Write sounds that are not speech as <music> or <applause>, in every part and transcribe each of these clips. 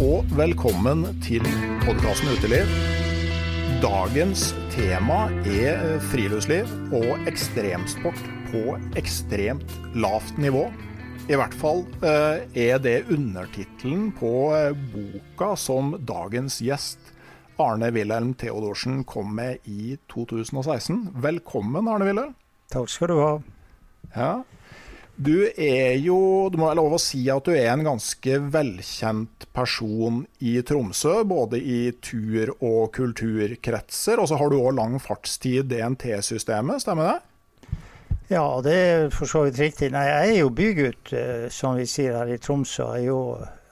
Og velkommen til podkasten Uteliv. Dagens tema er friluftsliv og ekstremsport på ekstremt lavt nivå. I hvert fall eh, er det undertittelen på eh, boka som dagens gjest Arne Wilhelm Theodorsen kom med i 2016. Velkommen, Arne Wilhelm. Takk skal du ha. Ja. Du er jo, det må være lov å si at du er en ganske velkjent person i Tromsø. Både i tur- og kulturkretser. Og så har du òg lang fartstid i DNT-systemet, stemmer det? Ja, det er for så vidt riktig. Nei, jeg er jo bygutt, eh, som vi sier her i Tromsø. Jeg jo,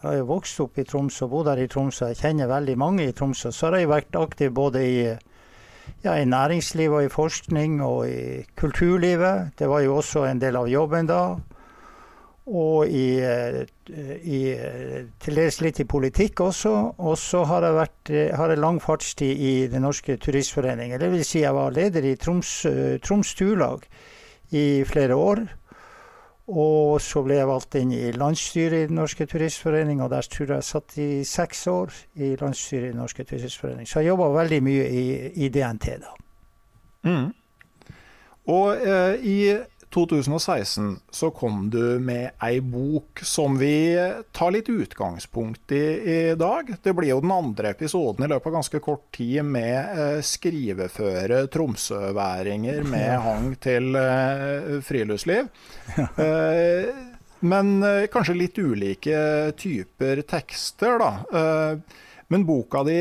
jeg har jo vokst opp i Tromsø, bodd her i Tromsø. Jeg kjenner veldig mange i Tromsø. Så har jeg vært aktiv både i, ja, i næringslivet og i forskning og i kulturlivet. Det var jo også en del av jobben da. Og i, eh, i eh, til dels litt i politikk også. Og så har jeg, vært, eh, har jeg lang fartstid i Den norske turistforening. Det vil si jeg var leder i Troms, Troms Turlag i flere år. Og så ble jeg valgt inn i landsstyret i Den norske turistforening, og der tror jeg jeg satt i seks år i landsstyret i Den norske turistforening. Så jeg jobba veldig mye i, i DNT da. Mm. Og eh, i 2016 så kom du med ei bok som vi tar litt utgangspunkt i i dag. Det blir jo den andre episoden i løpet av ganske kort tid med eh, skriveføre tromsøværinger med hang til eh, friluftsliv. Eh, men eh, kanskje litt ulike typer tekster, da. Men boka di,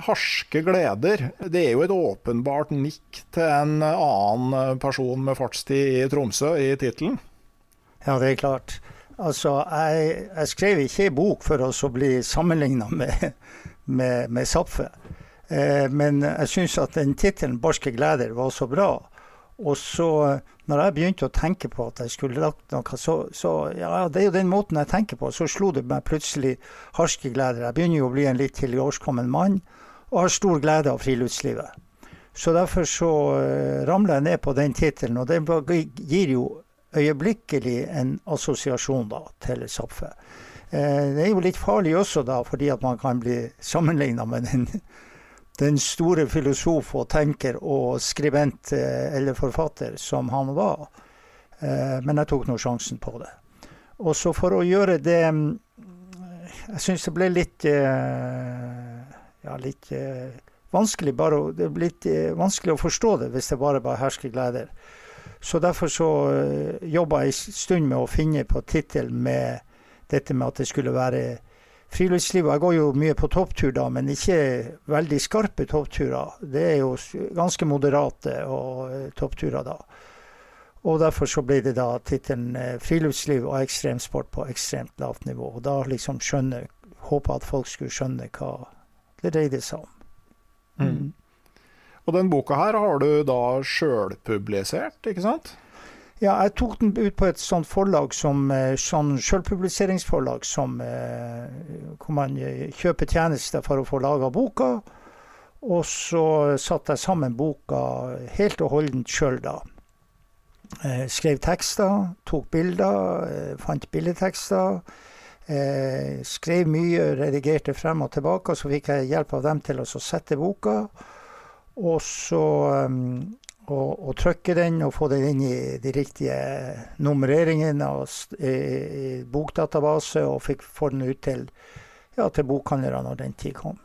'Harske gleder', det er jo et åpenbart nikk til en annen person med fartstid i Tromsø i tittelen? Ja, det er klart. Altså, jeg, jeg skrev ikke bok for å bli sammenligna med, med, med Zapfe. Eh, men jeg syns at den tittelen 'Barske gleder' var så bra. Og så, når jeg begynte å tenke på at jeg skulle lagt noe, så, så ja, det er jo den måten jeg tenker på. Så slo det meg plutselig harske gleder. Jeg begynner jo å bli en litt tilårskommen mann, og har stor glede av friluftslivet. Så derfor så uh, ramla jeg ned på den tittelen, og den gir jo øyeblikkelig en assosiasjon da til Zapfe. Eh, det er jo litt farlig også da, fordi at man kan bli sammenligna med den den store filosof og tenker og skribent eh, eller forfatter som han var. Eh, men jeg tok nå sjansen på det. Og så for å gjøre det mm, Jeg syns det ble litt eh, Ja, litt vanskelig bare Det ble litt vanskelig å forstå det hvis det bare var herskegleder. Så derfor så jobba jeg en stund med å finne på tittel med dette med at det skulle være friluftsliv. Jeg går jo mye på topptur da, men ikke veldig skarpe toppturer. Det er jo ganske moderate og, uh, toppturer da. Og derfor så ble det da tittelen uh, 'Friluftsliv og ekstremsport på ekstremt lavt nivå'. Og da liksom skjønne Håpa at folk skulle skjønne hva det dreide seg om. Mm. mm. Og den boka her har du da sjølpublisert, ikke sant? Ja, jeg tok den ut på et sånt forlag som eh, sånn sjølpubliseringsforlag som eh, hvor man eh, kjøper tjenester for å få laga boka. Og så satte jeg sammen boka helt og holdent sjøl, da. skrev tekster, tok bilder, fant billedtekster. skrev mye, redigerte frem og tilbake, så fikk jeg hjelp av dem til å sette boka. Og så å, trykke den og få den inn i de riktige nummereringene og i, i bokdatabase, og fikk få den ut til, ja, til bokhandlere når den tid kom.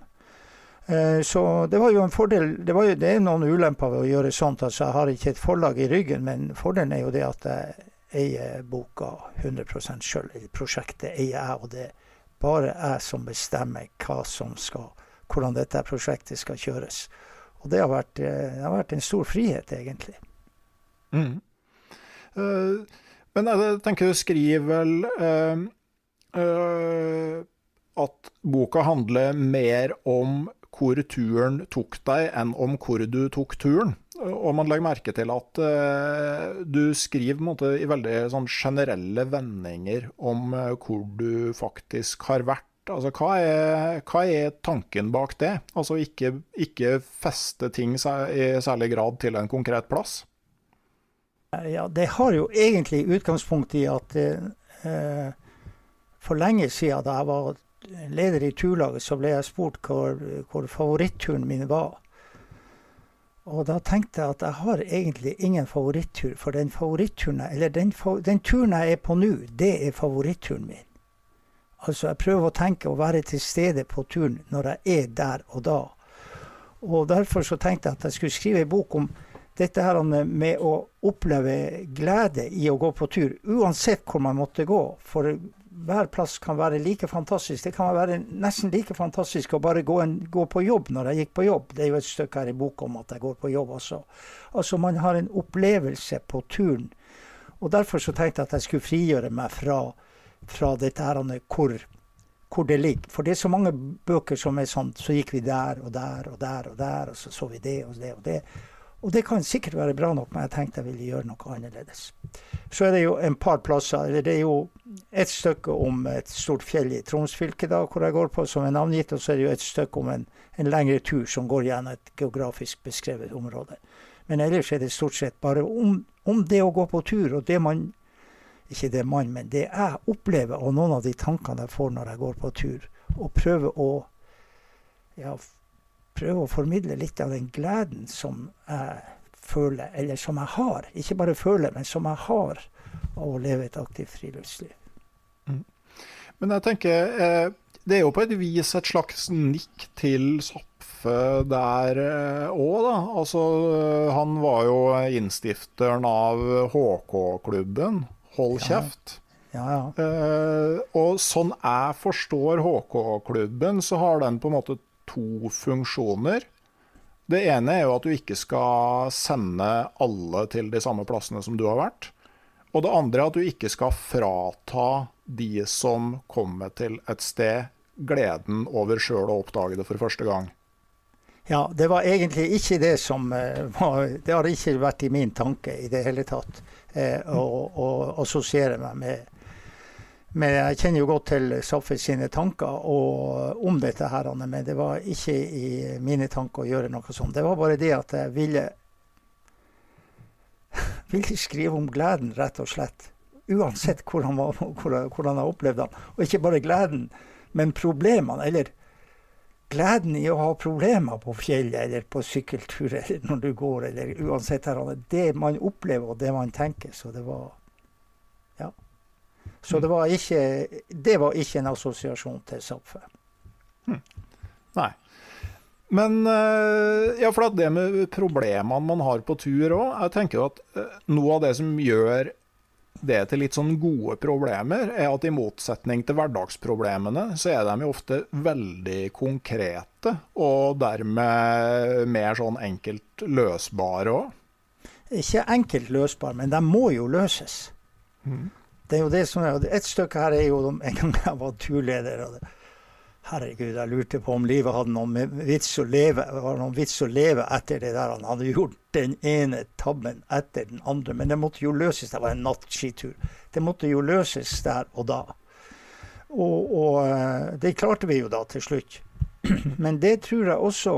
Eh, så det var jo en fordel. Det, jo, det, er noen ulemper ved å gjøre sånt. altså Jeg har ikke et forlag i ryggen, men fordelen er jo det at jeg eier boka 100 sjøl. Prosjektet eier jeg, og det er bare jeg som bestemmer hva som skal, hvordan dette prosjektet skal kjøres. Og det har vært, eh, det har vært en stor frihet, egentlig. Mm. Uh, men jeg tenker du skriver vel uh, uh, at boka handler mer om hvor turen tok deg, enn om hvor du tok turen. Og man legger merke til at du skriver måte, i veldig sånn, generelle vendinger om hvor du faktisk har vært Altså, hva er, hva er, tanken bak det? Altså ikke, ikke feste ting i særlig grad til en konkret plass? Ja, Det har jo egentlig utgangspunkt i at eh, for lenge siden, da jeg var leder i turlaget, så ble jeg spurt hvor, hvor favoritturen min var. Og da tenkte jeg at jeg har egentlig ingen favorittur, for den den, den turen jeg er på nå, det er favoritturen min. Altså jeg prøver å tenke å være til stede på turen når jeg er der og da. Og derfor så tenkte jeg at jeg skulle skrive en bok om dette her med å oppleve glede i å gå på tur, uansett hvor man måtte gå. For hver plass kan være like fantastisk. Det kan være nesten like fantastisk å bare gå, en, gå på jobb når jeg gikk på jobb. Det er jo et stykke her i boka om at jeg går på jobb også. Altså man har en opplevelse på turen. Og derfor så tenkte jeg at jeg skulle frigjøre meg fra fra dette her, hvor, hvor, det ligger. For det er så mange bøker som er sånn Så gikk vi der og der og der og der, og så så vi det og det og det. Og det kan sikkert være bra nok, men jeg tenkte jeg ville gjøre noe annerledes. Så er det jo en par plasser. eller Det er jo et stykke om et stort fjell i Troms fylke, da, hvor jeg går på, som er navngitt. Og så er det jo et stykke om en, en lengre tur som går gjennom et geografisk beskrevet område. Men ellers er det stort sett bare om, om det å gå på tur, og det man ikke det mannen, men det jeg opplever, og noen av de tankene jeg får når jeg går på tur, og prøver å ja, prøver å formidle litt av den gleden som jeg føler, eller som jeg har. Ikke bare føler, men som jeg har av å leve et aktivt friluftsliv. Mm. Men jeg tenker, eh, det er jo på et vis et slags nikk til Zapfe der eh, da. Altså, han var jo innstifteren av HK-klubben. Hold kjeft. Ja, ja. Uh, og sånn jeg forstår HK-klubben, så har den på en måte to funksjoner. Det ene er jo at du ikke skal sende alle til de samme plassene som du har vært. Og det andre er at du ikke skal frata de som kommer til et sted, gleden over sjøl å oppdage det for første gang. Ja, det var egentlig ikke det som uh, var Det har ikke vært i min tanke i det hele tatt eh, å, assosiere meg med men jeg kjenner jo godt til Saffe sine tanker om dette, her, men det var ikke i mine tanker å gjøre noe sånt. Det var bare det at jeg ville, <laughs> ville skrive om gleden, rett og slett. Uansett hvordan, hvordan jeg opplevde den. Og ikke bare gleden, men problemene. Eller gleden i å ha problemer på fjellet eller på sykkeltur <laughs> eller når du går, eller uansett her, det man opplever og det man tenker. Så det var Ja. Så det var ikke, det var ikke en assosiasjon til Zapfe. Hmm. Nei. Men eh, ja, for det med problemene man har på tur òg, jeg tenker at eh, noe av det som gjør det til litt sånn gode problemer, er at i motsetning til hverdagsproblemene, så er de jo ofte veldig konkrete, og dermed mer sånn enkelt løsbare òg. Ikke enkelt løsbare, men de må jo løses. Mm. Det er jo det som er, Et stykke her er jo en gang jeg var turleder. og det Herregud, jeg lurte på om livet hadde noen vits å leve var noen vits å leve etter det der. Han hadde gjort den ene tabben etter den andre. Men det måtte jo løses. Det var en nattskitur. Det måtte jo løses der og da. Og, og eh, det klarte vi jo da til slutt. <clears throat> Men det tror jeg også,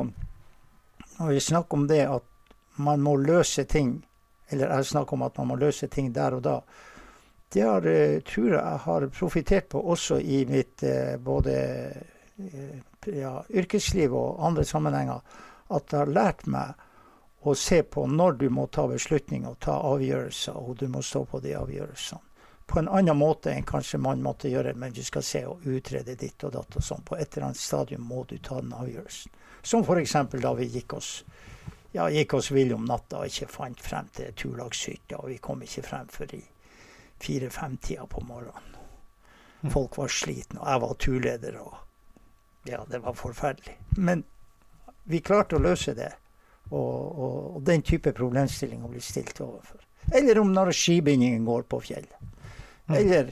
når vi snakker om det at man må løse ting, eller jeg snakker om at man må løse ting der og da, det har, eh, tror jeg jeg har profitert på også i mitt eh, både ja, yrkesliv og andre sammenhenger at det har lært meg å se på når du må ta beslutninger og ta avgjørelser, og du må stå på de avgjørelsene. På en annen måte enn kanskje man måtte gjøre, men du skal se og utrede ditt og datt og sånn. På et eller annet stadium må du ta den avgjørelsen. Som f.eks. da vi gikk oss ja, gikk oss vill om natta og ikke fant frem til turlagshytta, og vi kom ikke frem før i fire-fem-tida på morgenen. Mm. Folk var slitne, og jeg var turleder. og ja, det var forferdelig. Men vi klarte å løse det. Og, og, og den type problemstillinger blir stilt overfor. Eller om når skibindingen går på fjellet. Mm. Eller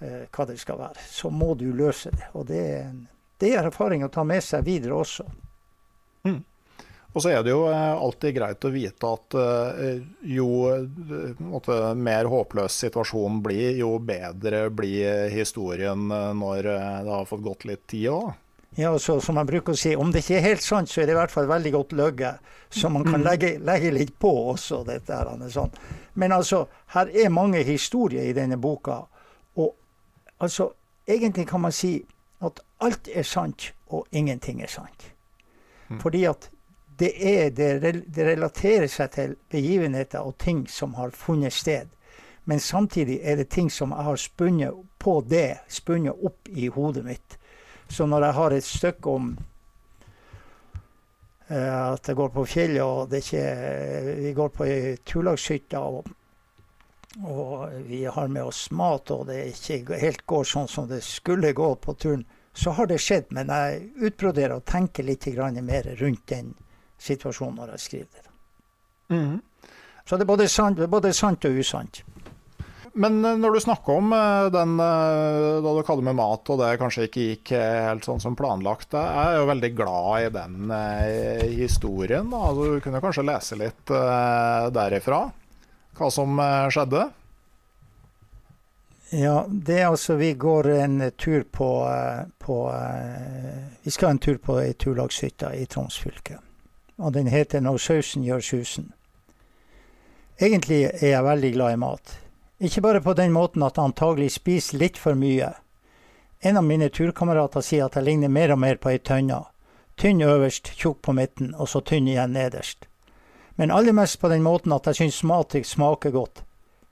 eh, hva det skal være. Så må du løse det. Og det er, en, det er erfaring å ta med seg videre også. Og så er det jo eh, alltid greit å vite at eh, jo måtte, mer håpløs situasjonen blir, jo bedre blir historien eh, når det har fått gått litt tid òg. Ja, så, som jeg bruker å si, om det ikke er helt sant, så er det i hvert fall veldig godt løgge. Så man kan mm. legge, legge litt på også. dette her, sånn. Men altså, her er mange historier i denne boka. Og altså, egentlig kan man si at alt er sant, og ingenting er sant. Mm. Fordi at det, er, det, det relaterer seg til begivenheter og ting som har funnet sted. Men samtidig er det ting som jeg har spunnet på det, spunnet opp i hodet mitt. Så når jeg har et stykke om uh, at jeg går på fjellet, og det ikke, vi går på ei turlagshytte, og, og, vi har med oss mat, og det ikke helt går sånn som det skulle gå på turen, så har det skjedd. Men jeg utbroderer og tenker litt mer rundt den situasjonen når jeg skriver det. Mm. Så det er både sant, både sant og usant. Men eh, når du snakker om eh, den eh, da du kaller med mat, og det kanskje ikke gikk helt sånn som planlagt, jeg er jo veldig glad i den historien. Da. Du kunne kanskje lese litt derifra, hva som skjedde? Ja, det er altså Vi går en tur på, på Vi skal en tur på ei turlagshytte i Troms fylke og den heter 'Når sausen gjør susen'. Egentlig er jeg veldig glad i mat. Ikke bare på den måten at jeg antagelig spiser litt for mye. En av mine turkamerater sier at jeg ligner mer og mer på ei tønne. Tynn øverst, tjukk på midten, og så tynn igjen nederst. Men aller mest på den måten at jeg syns mat smaker godt.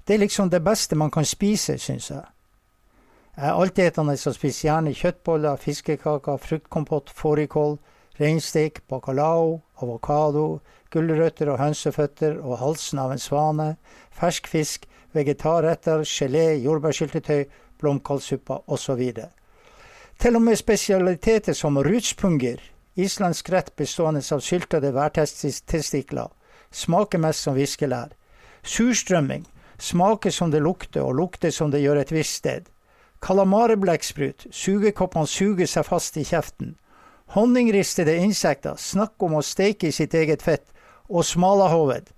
Det er liksom det beste man kan spise, syns jeg. Jeg er altetende og spiser gjerne kjøttboller, fiskekaker, fruktkompott, fårikål, reinstek, bacalao, avokado, gulrøtter og hønseføtter og halsen av en svane, fersk fisk, vegetarretter, gelé, jordbærsyltetøy, blomkålsuppe osv. Til og med spesialiteter som rutspunger, islandsk rett bestående av syltede værtestikler, smaker mest som viskelær. Surstrømming, smaker som det lukter, og lukter som det gjør et visst sted. Kalamareblekksprut, sugekoppene suger seg fast i kjeften. Honningristede insekter, snakk om å steike i sitt eget fett. Og smalahoved,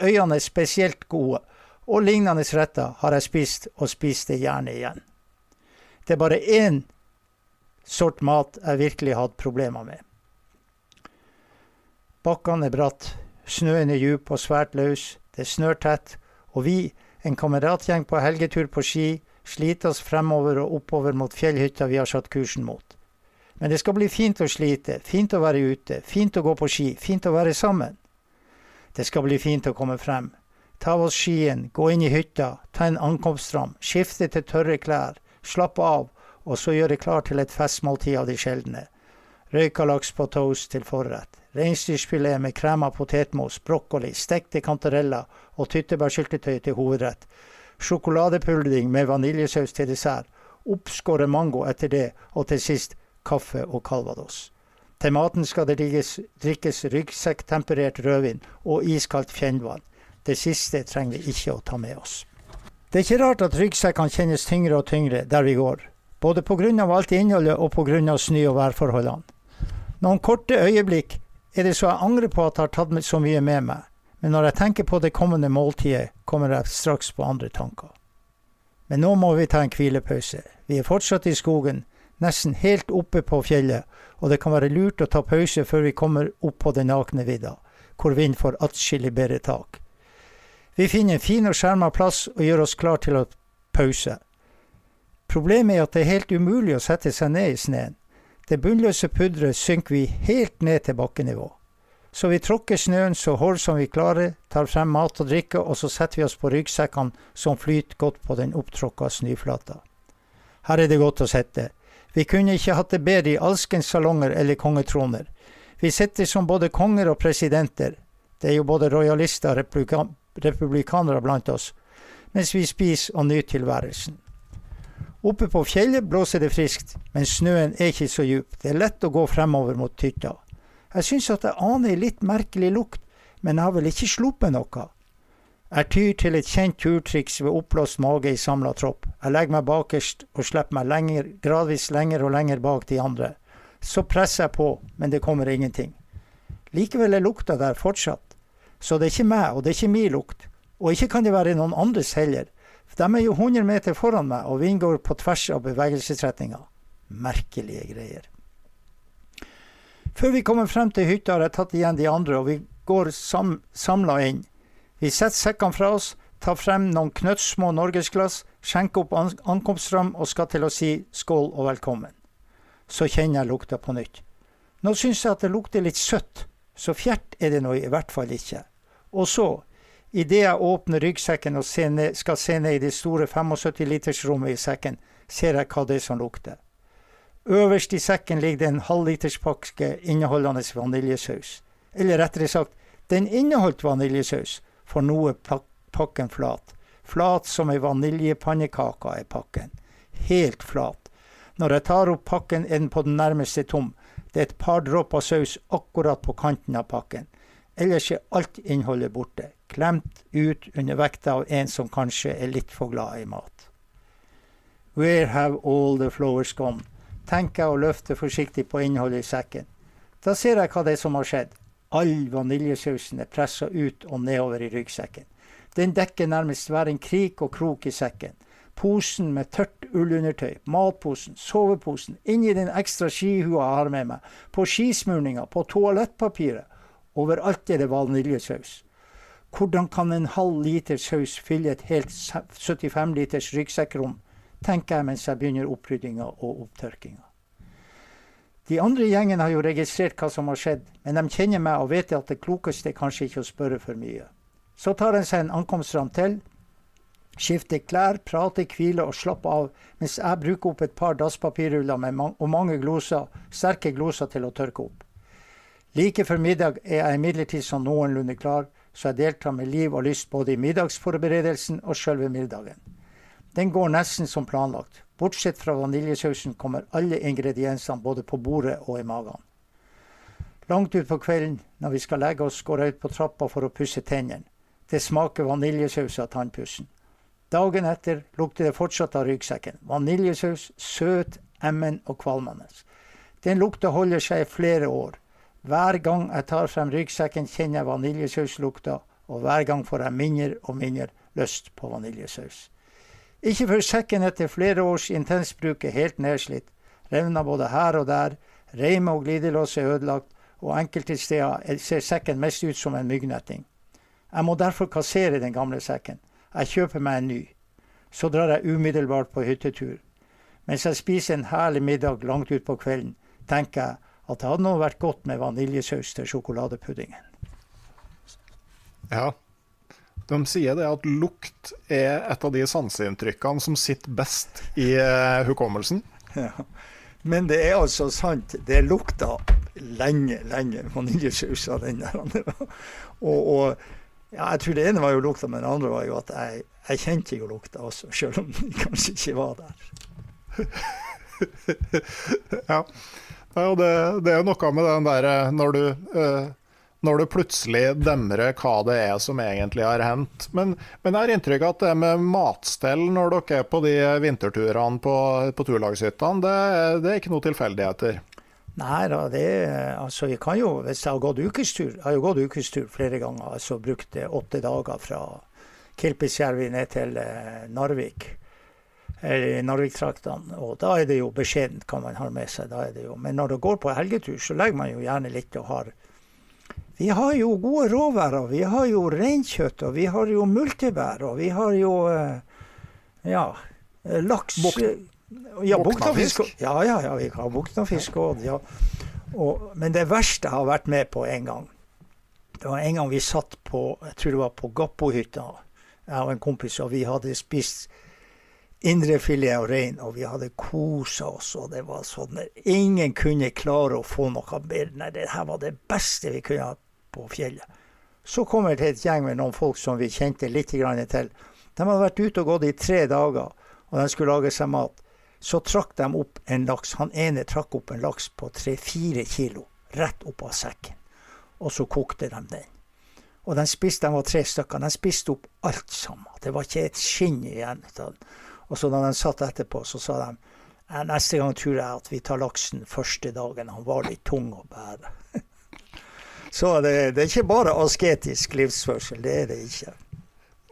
øyene er spesielt gode. Og lignende retter har jeg spist, og spist det gjerne igjen. Det er bare én sort mat jeg virkelig hatt problemer med. Bakkene er bratt, snøen er djup og svært løs, det er snørtett, og vi, en kameratgjeng på helgetur på ski, sliter oss fremover og oppover mot fjellhytta vi har satt kursen mot. Men det skal bli fint å slite, fint å være ute, fint å gå på ski, fint å være sammen. Det skal bli fint å komme frem. Ta av oss skien, gå inn i hytta, ta en ankomstram, skifte til tørre klær, slappe av, og så gjøre klar til et festmåltid av de sjeldne. Røyka laks på toast til forrett. Reinsdyrfilet med krema potetmos, brokkoli, stekte kantareller og tyttebærsyltetøy til hovedrett. Sjokoladepudding med vaniljesaus til dessert. Oppskåret mango etter det, og til sist kaffe og calvados. Til maten skal det drikkes, drikkes ryggsekktemperert rødvin og iskaldt fjellvann. Det siste trenger vi ikke å ta med oss. Det er ikke rart at ryggsekkene kjennes tyngre og tyngre der vi går, både pga. alt innholdet og pga. snø- og værforholdene. Noen korte øyeblikk er det så jeg angrer på at jeg har tatt så mye med meg, men når jeg tenker på det kommende måltidet, kommer jeg straks på andre tanker. Men nå må vi ta en hvilepause. Vi er fortsatt i skogen, nesten helt oppe på fjellet, og det kan være lurt å ta pause før vi kommer opp på den nakne vidda, hvor vind får atskillig bedre tak. Vi finner en fin og skjerma plass og gjør oss klar til å pause. Problemet er at det er helt umulig å sette seg ned i sneen. Det bunnløse pudderet synker vi helt ned til bakkenivå. Så vi tråkker snøen så hard som vi klarer, tar frem mat og drikke, og så setter vi oss på ryggsekkene som flyter godt på den opptråkka snøflata. Her er det godt å sitte. Vi kunne ikke hatt det bedre i alskens salonger eller kongetroner. Vi sitter som både konger og presidenter, det er jo både rojalister og republikan republikanere blant oss, mens vi spiser og nyter tilværelsen. Oppe på fjellet blåser det friskt, men snøen er ikke så djup. Det er lett å gå fremover mot Tytta. Jeg syns at jeg aner ei litt merkelig lukt, men jeg har vel ikke sluppet noe. Jeg tyr til et kjent turtriks ved oppblåst mage i samla tropp. Jeg legger meg bakerst og slipper meg lenger, gradvis lenger og lenger bak de andre. Så presser jeg på, men det kommer ingenting. Likevel er lukta der fortsatt. Så det er ikke meg, og det er ikke min lukt. Og ikke kan det være noen andres heller. For de er jo 100 meter foran meg, og vinden går på tvers av bevegelsesretninga. Merkelige greier. Før vi kommer frem til hytta, har jeg tatt igjen de andre, og vi går sam samla inn. Vi setter sekkene fra oss, tar frem noen knøttsmå norgesglass, skjenker opp an ankomstram og skal til å si skål og velkommen. Så kjenner jeg lukta på nytt. Nå syns jeg at det lukter litt søtt, så fjert er det nå i hvert fall ikke. Og så, idet jeg åpner ryggsekken og ned, skal se ned i det store 75-litersrommet i sekken, ser jeg hva det er som lukter. Øverst i sekken ligger det en halvliterspakke inneholdende vaniljesaus. Eller rettere sagt, den inneholdt vaniljesaus, for nå er pakken flat. Flat som ei vaniljepannekake er pakken. Helt flat. Når jeg tar opp pakken, er den på den nærmeste tom. Det er et par dråper saus akkurat på kanten av pakken. Ellers er alt innholdet borte, klemt ut under vekta av en som kanskje er litt for glad i mat. Where have all the flowers gone? tenker jeg og løfter forsiktig på innholdet i sekken. Da ser jeg hva det er som har skjedd. All vaniljesausen er pressa ut og nedover i ryggsekken. Den dekker nærmest hver en krik og krok i sekken. Posen med tørt ullundertøy, matposen, soveposen, inni den ekstra skihua jeg har med meg, på skismurninga, på toalettpapiret. Overalt er det vaniljesaus. Hvordan kan en halv liter saus fylle et helt 75 liters ryggsekkrom? tenker jeg mens jeg begynner oppryddinga og opptørkinga. De andre i gjengen har jo registrert hva som har skjedd, men de kjenner meg og vet at det klokeste er kanskje ikke å spørre for mye. Så tar en seg en ankomstram til, skifter klær, prater, hviler og slapper av, mens jeg bruker opp et par dasspapirruller man og mange gloser, sterke gloser til å tørke opp. Like før middag er jeg imidlertid sånn noenlunde klar, så jeg deltar med liv og lyst både i middagsforberedelsen og sjølve middagen. Den går nesten som planlagt. Bortsett fra vaniljesausen kommer alle ingrediensene både på bordet og i magen. Langt utpå kvelden, når vi skal legge oss, går jeg ut på trappa for å pusse tennene. Det smaker vaniljesaus av tannpussen. Dagen etter lukter det fortsatt av ryggsekken. Vaniljesaus, søt, emmen og kvalmende. Den lukta holder seg i flere år. Hver gang jeg tar frem ryggsekken, kjenner jeg vaniljesauslukta, og hver gang får jeg mindre og mindre lyst på vaniljesaus. Ikke før sekken etter flere års intensbruk er helt nedslitt, revner både her og der, reime og glidelås er ødelagt, og enkelte steder ser sekken mest ut som en myggnetting. Jeg må derfor kassere den gamle sekken. Jeg kjøper meg en ny. Så drar jeg umiddelbart på hyttetur. Mens jeg spiser en herlig middag langt utpå kvelden, tenker jeg at det hadde nå vært godt med vaniljesaus til sjokoladepuddingen. Ja, de sier det at lukt er et av de sanseinntrykkene som sitter best i uh, hukommelsen. Ja, Men det er altså sant. Det lukta lenge, lenge vaniljesaus av den der. Og, og ja, jeg tror det ene var jo lukta, men det andre var jo at jeg, jeg kjente jo lukta også, selv om den kanskje ikke var der. <laughs> ja. ja det, det, er jo noe med den der eh, når du uh, når du plutselig demrer hva det er som egentlig har hendt. Men, men jeg har inntrykk av at det med matstell når dere er på de vinterturene på, på turlagshyttene, det, det, er ikke noe tilfeldigheter? Nei da, det altså vi kan jo, hvis jeg har gått ukestur Jeg har jo gått ukestur flere ganger. altså Brukt åtte dager fra Kilpisjärvi ned til eh, Narvik. Eller Narvik-traktene. Og da er det jo beskjedent hva man har med seg. da er det jo. Men når det går på helgetur, så legger man jo gjerne litt og har vi har jo gode råværer. Vi har jo reinkjøtt, og vi har jo multebær, og vi har jo eh, ja, eh, laks Bok ja, Buktafisk. Ja, ja, ja, vi har buktafisk òg. Ja. men det verste jeg har vært med på en gang, det var en gang vi satt på jeg tror det var på Gappohytta, jeg og en kompis, og vi hadde spist indrefilet av rein, og vi hadde kosa oss, og det var sånn Ingen kunne klare å få noe bedre. Nei, det her var det beste vi kunne ha på fjellet. Så kommer det et gjeng med noen folk som vi kjente litt til. De hadde vært ute og gått i tre dager, og de skulle lage seg mat. Så trakk de opp en laks. Han ene trakk opp en laks på tre-fire kilo, rett opp av sekken. Og så kokte de den. Og de spiste, de var tre stykker. De spiste opp alt sammen. Det var ikke et skinn igjen. Og så da de satt etterpå, så sa de neste gang tror jeg at vi tar laksen første dagen. Han var litt tung å bære. <laughs> Så det, det, er ikke bare asketisk livsførsel. Det er det ikke.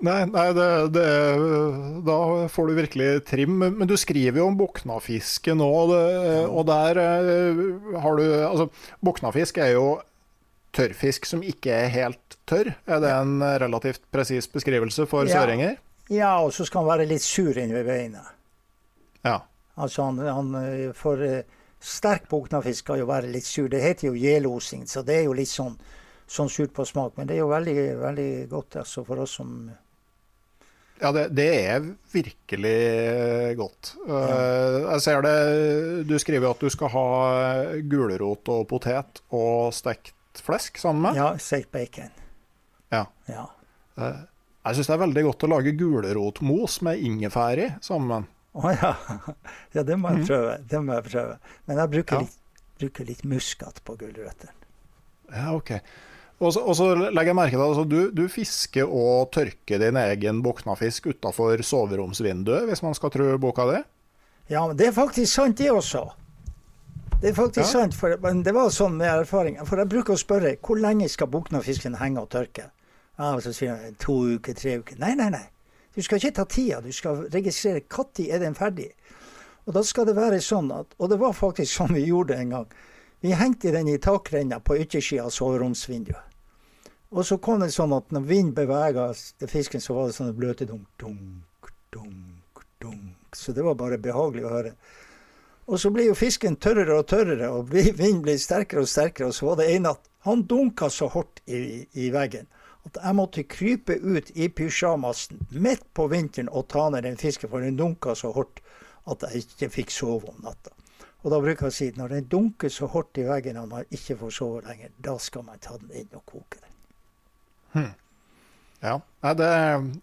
Nei, nei det, det, da får du virkelig trim. Men du skriver jo om boknafiske nå, og der eh, har du Altså, boknafisk er jo tørrfisk som ikke er helt tørr. Er det en relativt presis beskrivelse for ja. søringer? Ja, og så skal han være litt sur inni ved beina. Ja. Altså han, han får for eh, Sterk buknafisk skal jo være litt sur. Det heter jo gjelosing, så det er jo litt sånn, sånn surt på smak. Men det er jo veldig, veldig godt altså, for oss som ja, det, det, er virkelig godt. Uh, jeg ser det Du skriver at du skal ha gulrot og potet og stekt flesk sammen med? Ja, stekt bacon. Ja. ja. Uh, jeg syns det er veldig godt å lage gulrotmos med ingefær i sammen. Å oh, ja. ja. det må jeg mhm. prøve. Det må jeg prøve. Men jeg bruker, ja. litt, bruker litt, muskat på gulrøttene. Ja, ok. Og så, legger jeg merke til at altså, du, du, fisker og tørker din egen boknafisk utafor soveromsvinduet, hvis man skal tro boka di? Ja, men det er faktisk sant, det også. Det er faktisk ja. sant, for, men det var sånn med erfaring. For jeg bruker å spørre hvor lenge skal boknafisken henge og tørke? Ja, Så sier han to uker, tre uker. Nei, nei, nei. Du skal ikke ta tida, du skal registrere når er den ferdig. Og da skal det være sånn at Og det var faktisk sånn vi gjorde det en gang. Vi hengte den i takrenna på yttersida av soveromsvinduet. Og så kom det sånn at når vinden bevega fisken, så var det sånn bløte dunk, dunk, dunk, dunk. Så det var bare behagelig å høre. Og så blir jo fisken tørrere og tørrere, og vinden blir sterkere og sterkere. Og så var det en natt han dunka så hardt i, i veggen at jeg måtte krype ut i pysjamasen midt på vinteren og ta ned den fisken, for den dunka så hardt at jeg ikke fikk sove om natta. Og da bruker jeg å si at når den dunker så hardt i veggen at man ikke får sove lenger, da skal man ta den inn og koke den. Hmm. Ja, det,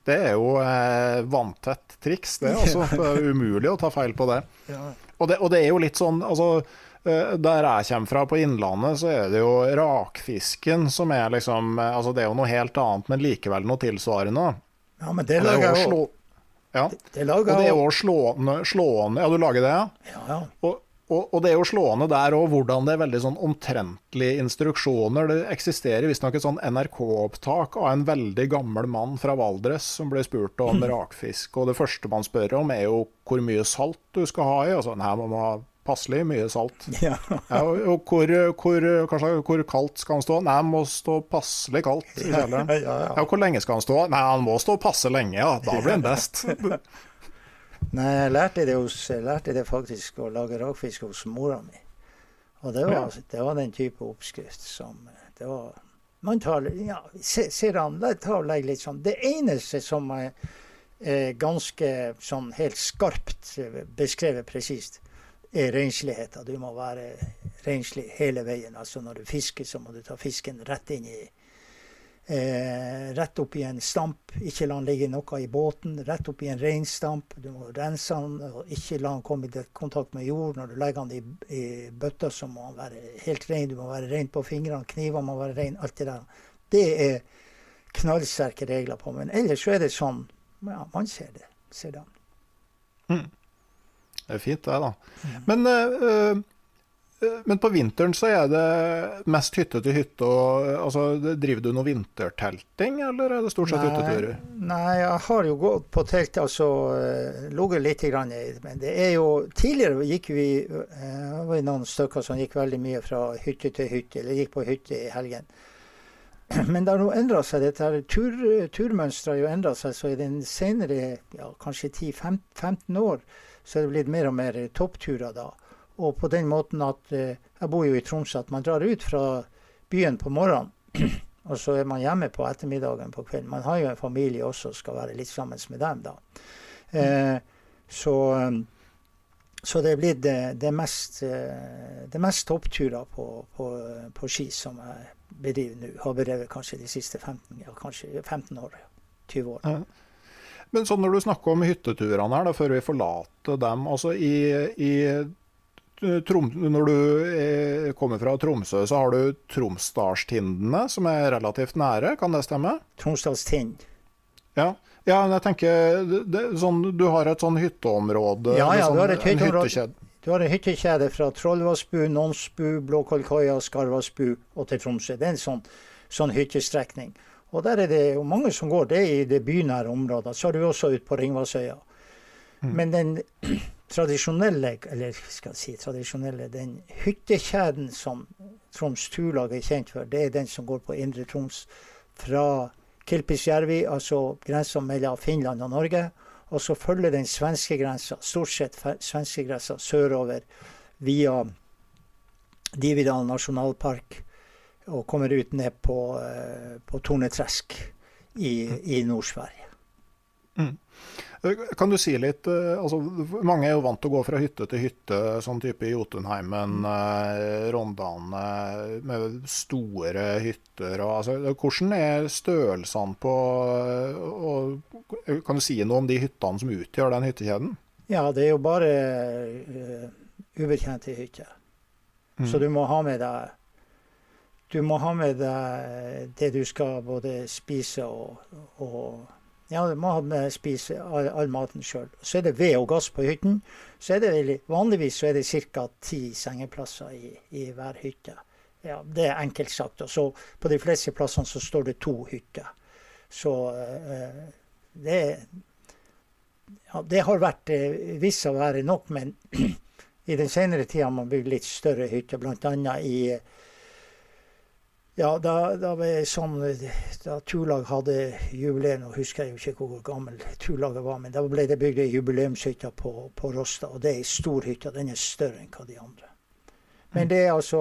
det, er jo eh, vanntett triks, det. Er Altså. <laughs> Det er umulig å ta feil på det. Ja. Og, det og det er jo litt sånn altså der jeg kommer fra, på Innlandet, så er det jo rakfisken som er liksom eh, Altså det er jo noe helt annet, men likevel noe tilsvarende. Ja, men det lager jeg òg. Ja. Det, det lager og det er jo slående, slående, Ja, du lager det, ja? ja, Og, og, og, det er jo slående der òg hvordan det er veldig sånn omtrentlige instruksjoner. Det eksisterer visstnok et sånn NRK-opptak av en veldig gammel mann fra Valdres som ble spurt om rakfisk. Og det første man spør om, er jo hvor mye salt du skal ha i. Altså, nei, man må ha passelig mye salt. <laughs> Ja. ja og hvor, hvor, kanskje, hvor, kaldt skal han stå? Nei, han må stå passelig kaldt. i Ja, ja, ja. Hvor lenge skal han stå? Nei, han må stå passe lenge, ja. Da blir han best. <laughs> Nei, jeg lærte det, hos, jeg lærte det faktisk å lage rakfisk hos mora mi. Og det var, det var, den type oppskrift som det var, Man tar ja, ser han, ta og legg litt sånn Det eneste som er ganske sånn helt skarpt beskrevet presist, er rensligheten. Du må være renslig hele veien. Altså når du fisker, så må du ta fisken rett inn i eh, Rett opp i en stamp. Ikke la den ligge noe i båten. Rett opp i en reinstamp. Du må rense den og ikke la den komme i kontakt med jord. Når du legger den i, i bøtta, så må den være helt ren. Du må være ren på fingrene. Knivene må være ren. Alt det der. Det er knallsterke regler på. Men ellers så er det sånn ja, man ser det. Ser det. Mm. Det er fint, det, da. Men, øh, men, på vinteren så er det mest hytte til hytte. Og, altså, driver du noe vintertelting, eller er det stort sett hytteturer? Nei, jeg har jo gått på telt, altså ligget litt. Grann, men det er jo Tidligere gikk vi Det var noen stykker som gikk veldig mye fra hytte til hytte, eller gikk på hytte i helgen. <clears throat> Men det har nå endra seg. Dette tur, turmønsteret har jo endra seg. Så i den senere ja, kanskje 10-15 år så er det blitt mer og mer toppturer da. Og på den måten at eh, Jeg bor jo i Tromsø. At man drar ut fra byen på morgenen, <clears throat> og så er man hjemme på ettermiddagen på kvelden. Man har jo en familie også og skal være litt sammen med dem da. Eh, så, så det er blitt det, det, mest, eh, det mest toppturer på, på, på ski som jeg bedriver nå. Har bedrevet kanskje de siste 15, ja, kanskje 15 år. 20 år. Ja. Men sånn når du snakker om hytteturene her, da, før vi forlater dem altså i, i Trom, Når du er, kommer fra Tromsø, så har du Tromsdalstindene, som er relativt nære, kan det stemme? Tromsdalstind. Ja. ja, men jeg tenker det, sånn, Du har et sånn hytteområde? Ja, ja, sånn, du har et hytteområde. Du har en hyttekjede fra Trollvassbu, Nonsbu, Blåkollkoia, Skarvassbu og til Tromsø. Det er en sånn, sånn hyttestrekning. Og der er det jo mange som går. Det er i det bynære området. Så har du også ut på Ringvassøya. Mm. Men den <clears throat> tradisjonelle, eller skal jeg si tradisjonelle, den hyttekjeden som Troms Turlag er kjent for, det er den som går på Indre Troms fra Kilpisjärvi, altså grensa mellom Finland og Norge og så følger den svenske grensa, stort sett svenskegrensa sørover via Dividal nasjonalpark og kommer ut ned på, uh, på Tornetresk i, i Nord-Sverige. Mm. Kan du si litt eh, altså, Mange er jo vant til å gå fra hytte til hytte, sånn type i Jotunheimen, eh, Rondane, med store hytter. Og, altså, hvordan er størrelsene på og, Kan du si noe om de hyttene som utgjør den hyttekjeden? Ja, det er jo bare uh, ubetjente hytter. Mm. Så du må ha med deg du må ha med deg det du skal både spise og, og ja, du må ha med spise all, all maten sjøl. Så er det ved og gass på hytten. Så er det vanligvis så er det ca. ti sengeplasser i, i, hver hytte. Ja, Det er enkelt sagt. Og så på de fleste plassene så står det to hytter. Så eh, det ja, det har vært eh, visst å være nok, men <clears throat> i den senere tida har man bygd litt større hytter, bl.a. i uh, ja, da, da, sånn, da Turlag hadde jubileum, og husker jeg jo ikke hvor gammel Turlaget var, men da ble det bygd ei jubileumshytte på, på Rosta. Og det er ei stor hytte. Den er større enn hva de andre. Men det er altså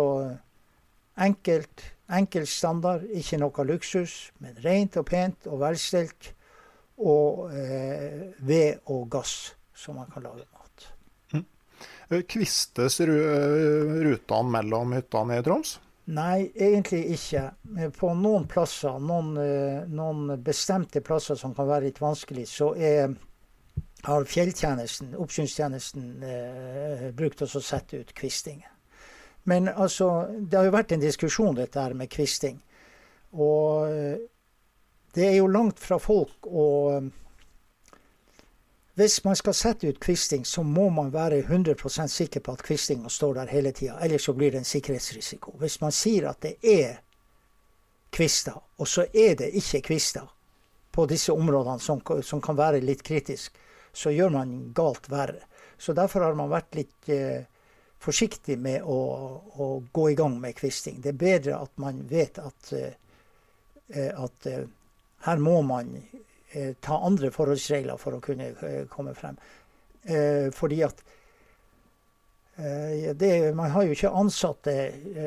enkelt, enkel standard, ikke noe luksus, men rent og pent og velstelt. Og eh, ved og gass, så man kan lage mat. Mm. Kvistes rutene mellom hyttene i Troms? Nei, egentlig ikke. På noen plasser, noen, eh, noen, bestemte plasser som kan være litt vanskelig, så er, har fjelltjenesten, oppsynstjenesten, eh, brukt oss å sette ut kvisting. Men altså, det har jo vært en diskusjon dette her med kvisting. Og eh, det er jo langt fra folk å hvis man skal sette ut kvisting, så må man være 100% sikker på at kvistinga står der hele tida. Ellers så blir det en sikkerhetsrisiko. Hvis man sier at det er kvister, og så er det ikke kvister på disse områdene som, som kan være litt kritisk, så gjør man galt verre. Så derfor har man vært litt eh, forsiktig med å, å, gå i gang med kvisting. Det er bedre at man vet at, eh, at eh, her må man ta andre forholdsregler for å kunne eh, komme frem. Eh, fordi at det, man har jo ikke ansatte,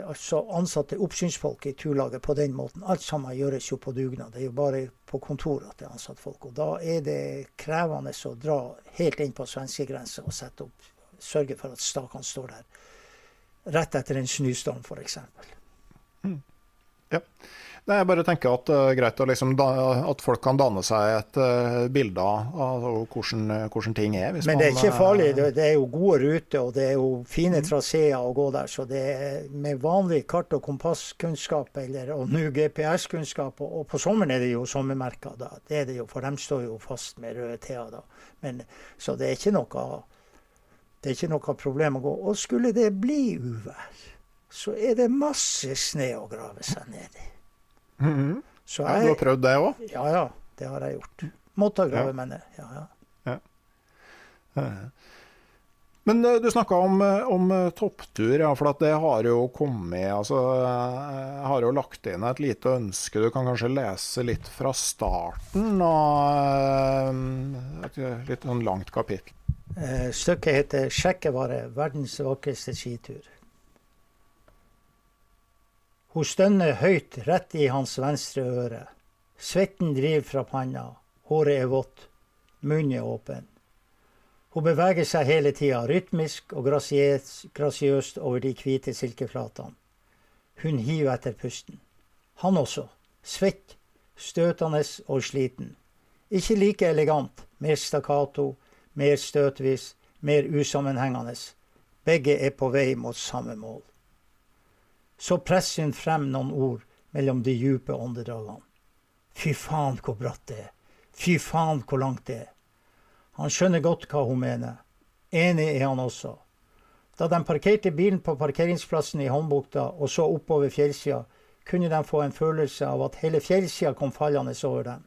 altså ansatte oppsynsfolk i turlaget på den måten. Alt sammen gjøres jo på dugnad. Det er jo bare på kontoret at det er ansatt folk. Og da er det krevende å dra helt inn på svenskegrensa og sette opp sørge for at stakene står der rett etter en snøstorm, f.eks. Mm. Ja. Nei, jeg bare tenker at det uh, er greit liksom, da, at folk kan danne seg et uh, bilde av hvordan, hvordan, ting er. Men det er ikke farlig. Det, det, er jo gode ruter, og det er jo fine mm. traseer å gå der. Så det er med vanlig kart- og kompasskunnskap, eller, og nå GPS-kunnskap, og, og, på sommeren er det jo sommermerker. da. Det er det jo, for de står jo fast med røde T-er da. Men, så det er ikke noe det er ikke noe problem å gå. Og skulle det bli uvær, så er det masse snø å grave seg ned i. Mm -hmm. jeg, ja, du har prøvd det òg? Ja, ja. Det har jeg gjort. Måtte grave ja. meg ned. Ja, ja. ja. Men eh, du snakka om, eh, om, eh, topptur, ja, for det har jo kommet altså, Jeg har jo lagt inn et lite ønske. Du kan kanskje lese litt fra starten av et litt sånn langt kapittel. Stykket heter 'Sjekkevare verdens vakreste skitur'. Hun stønner høyt rett i hans venstre øre. Svetten driver fra panna, håret er vått, munnen er åpen. Hun beveger seg hele tida, rytmisk og grasiøst over de hvite silkeflatene. Hun hiver etter pusten. Han også, svett, støtende og sliten. Ikke like elegant, mer stakkato, mer støtvis, mer usammenhengende. Begge er på vei mot samme mål. Så presser hun frem noen ord mellom de dype åndedragene. Fy faen hvor bratt det er. Fy faen hvor langt det er. Han skjønner godt hva hun mener. Enig er han også. Da de parkerte bilen på parkeringsplassen i Håndbukta og så oppover fjellsida, kunne de få en følelse av at hele fjellsida kom fallende over dem.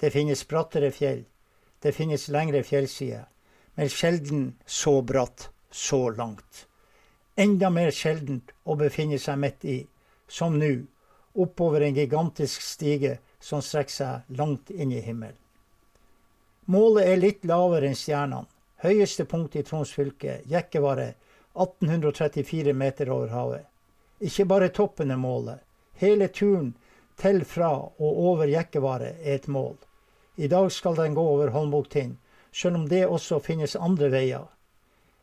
Det finnes brattere fjell. Det finnes lengre fjellsider. Men sjelden så bratt, så langt enda mer sjeldent å befinne seg midt i, som nå, oppover en gigantisk stige som strekker seg langt inn i himmelen. Målet er litt lavere enn stjernene. Høyeste punkt i Troms fylke, Jekkevare, 1834 meter over havet. Ikke bare toppen er målet. Hele turen til, fra og over Jekkevare er et mål. I dag skal den gå over Holmbuktind, selv om det også finnes andre veier.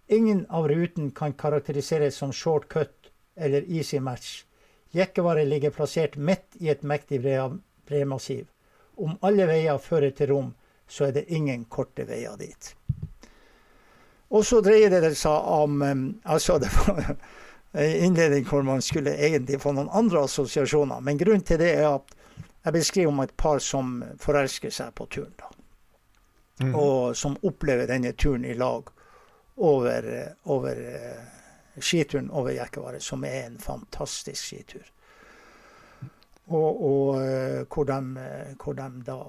Ingen av ruten kan karakteriseres som shortcut eller easy match. Jekkevare ligger plassert midt i et mektig bremassiv. Om alle veier fører til Rom, så er det ingen korte veier dit. Og så dreier det seg om altså Det var <laughs> en innledning hvor man skulle egentlig få noen andre assosiasjoner. Men grunnen til det er at jeg beskriver om et par som forelsker seg på turen. da. Mm. Og som opplever denne turen i lag over, over eh, skituren over Jekkevare, som er en fantastisk skitur. Og, og eh, hvor, de, eh, hvor, de, da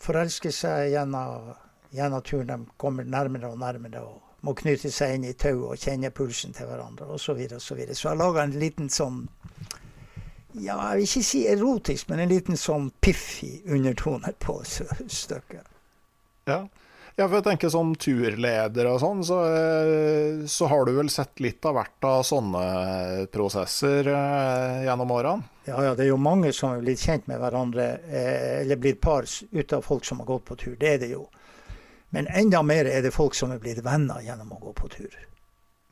forelsker seg gjennom, turen. De kommer nærmere og nærmere og må knytte seg inn i tauet og kjenne pulsen til hverandre osv. Så, videre, og så, videre. så jeg laga en liten sånn ja, jeg vil ikke si erotisk, men en liten sånn piffig undertone på stykket. Ja, ja, for jeg tenker Som turleder og sånn, så, eh, så, har du vel sett litt av hvert av sånne prosesser eh, gjennom årene? Ja, ja, det er jo mange som er blitt kjent med hverandre, eh, eller blitt par ut av folk som har gått på tur. Det er det jo. Men enda mer er det folk som er blitt venner gjennom å gå på tur.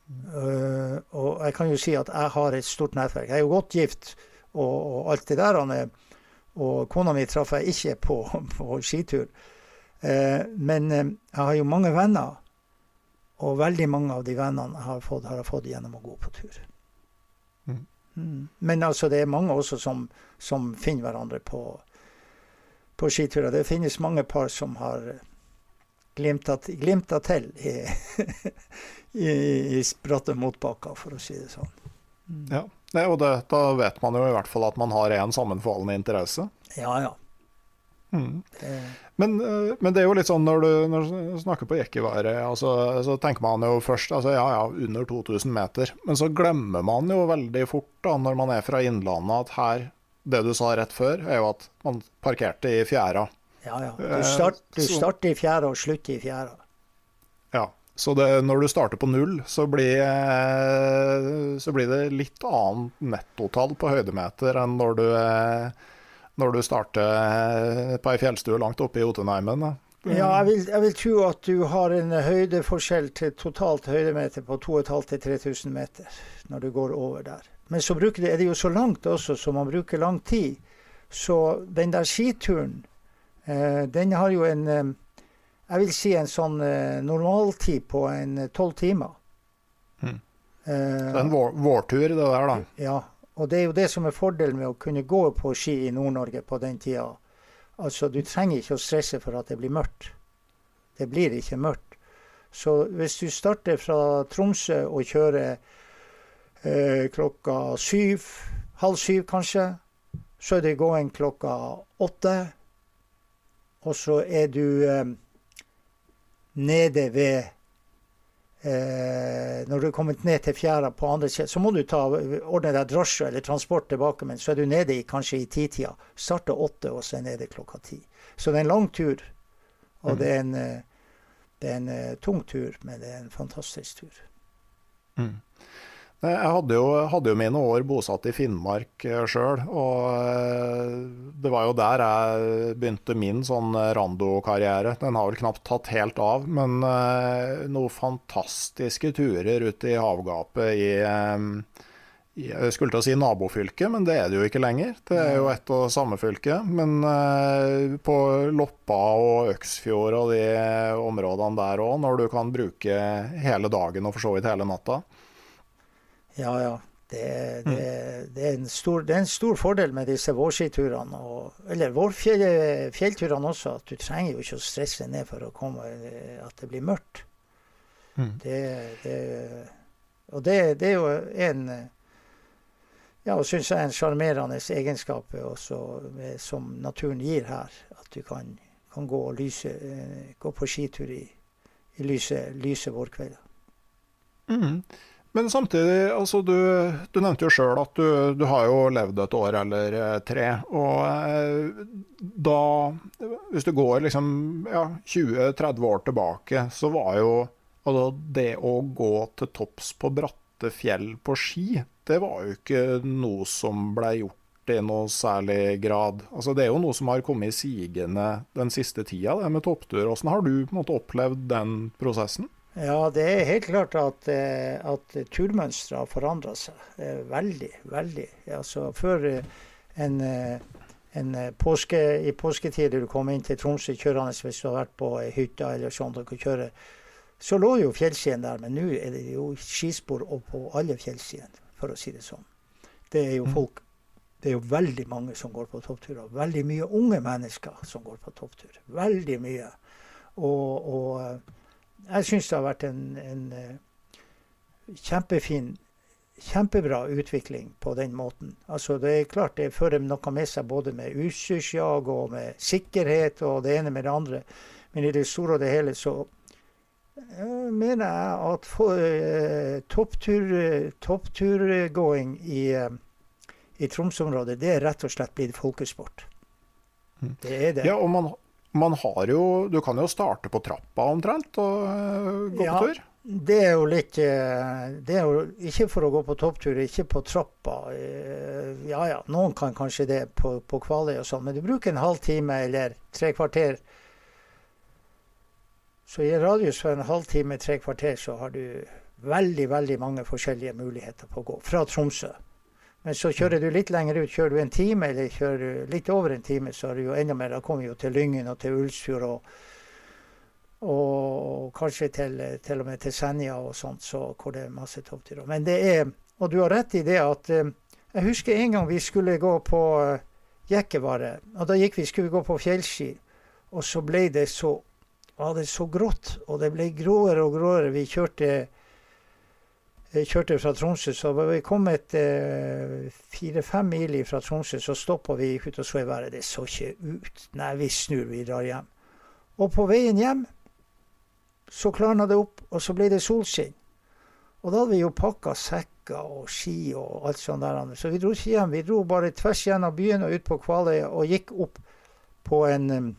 Og jeg kan jo si at jeg har et stort nettverk. Jeg er jo godt gift og alt det der. Og kona mi traff jeg ikke på, <laughs> på skitur. Eh, men eh, jeg har jo mange venner, og veldig mange av de vennene jeg har fått, har jeg fått gjennom å gå på tur. Mm. Mm. Men altså, det er mange også som, som finner hverandre på, på skiturer. Det finnes mange par som har glimta, glimta til i, <laughs> i, i spratte motbakker, for å si det sånn. Mm. Ja, og det, da vet man jo i hvert fall at man har én sammenfallende interesse. Ja, ja. Mm. Men, eh, men, det er jo litt sånn når du, når du snakker på jekkeværet, altså, så tenker man jo først altså ja ja, under 2000 meter. Men så glemmer man jo veldig fort da, når man er fra Innlandet at her, det du sa rett før, er jo at man parkerte i fjæra. Ja ja. Du, start, du eh, starter i fjæra og slutter i fjæra. Ja. Så det, når du starter på null, så blir, eh, så blir det litt annet nettotall på høydemeter enn når du når du starter på ei fjellstue langt oppe i Jotunheimen. Ja, jeg vil, jeg vil, tro at du har en høydeforskjell til totalt høydemeter på 2500-3000 meter når du går over der. Men så det, er det jo så langt også, så man bruker lang tid. Så den der skituren, eh, den har jo en eh, Jeg vil si en sånn eh, normaltid på en eh, tolv timer. Mm. det er en vår, vårtur, det der, da. Ja. Og det er jo det som er fordelen med å kunne gå på ski i Nord-Norge på den tida. Altså, du trenger ikke å stresse for at det blir mørkt. Det blir ikke mørkt. Så hvis du starter fra Tromsø og kjører eh, klokka syv, halv syv kanskje. Så er det gåing klokka åtte. Og så er du eh, nede ved eh, Når du er kommet ned til fjæra på andre siden, så må du ta, ordne deg drosje eller transport tilbake. Men så er du nede i, kanskje i titida. Starter åtte, og så er nede klokka ti. Så det er en lang tur. Og mm. det er en, eh, det er en uh, tung tur, men det er en fantastisk tur. Mm. Jeg hadde jo, hadde jo, mine år bosatt i Finnmark eh, sjøl, og eh, det var jo der jeg begynte min sånn rando-karriere. Den har vel knapt tatt helt av, men eh, noen fantastiske turer ute i havgapet i Jeg skulle til å si nabofylket, men det er det jo ikke lenger. Det er jo ett og samme fylke. Men på Loppa og Øksfjord og de områdene der òg, når du kan bruke hele dagen og for så vidt hele natta. Ja, ja. Det, det, mm. det, er stor, det, er en stor, fordel med disse vårskiturene, og, eller vårfjellturene også, at du trenger jo ikke å stresse ned for å komme at det blir mørkt. Mm. og det, er jo en ja, og syns jeg er en sjarmerende egenskap som naturen gir her. At du kan, kan gå, lyse, eh, gå, på skitur i, i lyse, lyse vårkvelder. Mm. Men samtidig, altså du, du nevnte jo sjøl at du, du, har jo levd et år eller eh, tre. Og eh, da, hvis du går liksom ja, 20-30 år tilbake, så var jo altså det å gå til topps på bratte fjell på ski, det var jo ikke noe som ble gjort i noe særlig grad. Altså Det er jo noe som har kommet sigende den siste tida, det med topptur. Hvordan har du på en måte opplevd den prosessen? Ja, det er helt klart at, eh, at turmønsteret har forandra seg eh, veldig. Veldig. Altså, før eh, en, en påske, i påsketider du kom inn til Tromsø kjørende hvis du har vært på hytta eller sånn, og kjøre, så lå jo fjellsidene der. Men nå er det jo skispor på alle fjellsidene, for å si det sånn. Det er jo mm. folk det er jo veldig mange som går på toppturer. Veldig mye unge mennesker som går på topptur. Veldig mye. Og, og jeg syns det har vært en, en uh, kjempefin Kjempebra utvikling på den måten. Altså Det er klart det fører noe med seg både med utstyrsjag og med sikkerhet og det ene med det andre. Men i det store og det hele så uh, mener jeg at for, topptur, toppturgåing i, i Tromsø-området, det er rett og slett blitt folkesport. Mm. Det er det. Ja, og man man har jo Du kan jo starte på trappa omtrent og uh, gå ja, på tur? Det er jo litt eh, Det er jo ikke for å gå på topptur, ikke på trappa. Eh, ja ja, noen kan kanskje det på, på Kvaløy og sånn, men du bruker en halvtime eller tre kvarter. Så i en radius for en halvtime, tre kvarter, så har du veldig, veldig mange forskjellige muligheter på å gå fra Tromsø. Men så kjører du litt lenger ut, kjører du en time eller kjører du litt over en time, så er det jo enda mer. Da kommer vi jo til Lyngen og til Ulsfjord og, og kanskje til, til, og med til Senja og sånt, så hvor det er masse toppturer. Men det er Og du har rett i det at eh, Jeg husker en gang vi skulle gå på uh, Jekkevare, og da gikk vi, skulle vi gå på fjellski, og så ble det så var det så grått, og det ble gråere og gråere. Vi kjørte kjørte fra Tromsø, så var vi kommet eh, fire-fem mil fra Tromsø, så stoppa vi ut og så i været. Det så ikke ut. Nei, vi snur, vi drar hjem. Og på veien hjem så klarna det opp, og så ble det solskinn. Og da hadde vi jo pakka sekker og ski og alt sånt der. Så vi dro ikke hjem. Vi dro bare tvers gjennom byen og ut på Kvaløya og gikk opp på en um,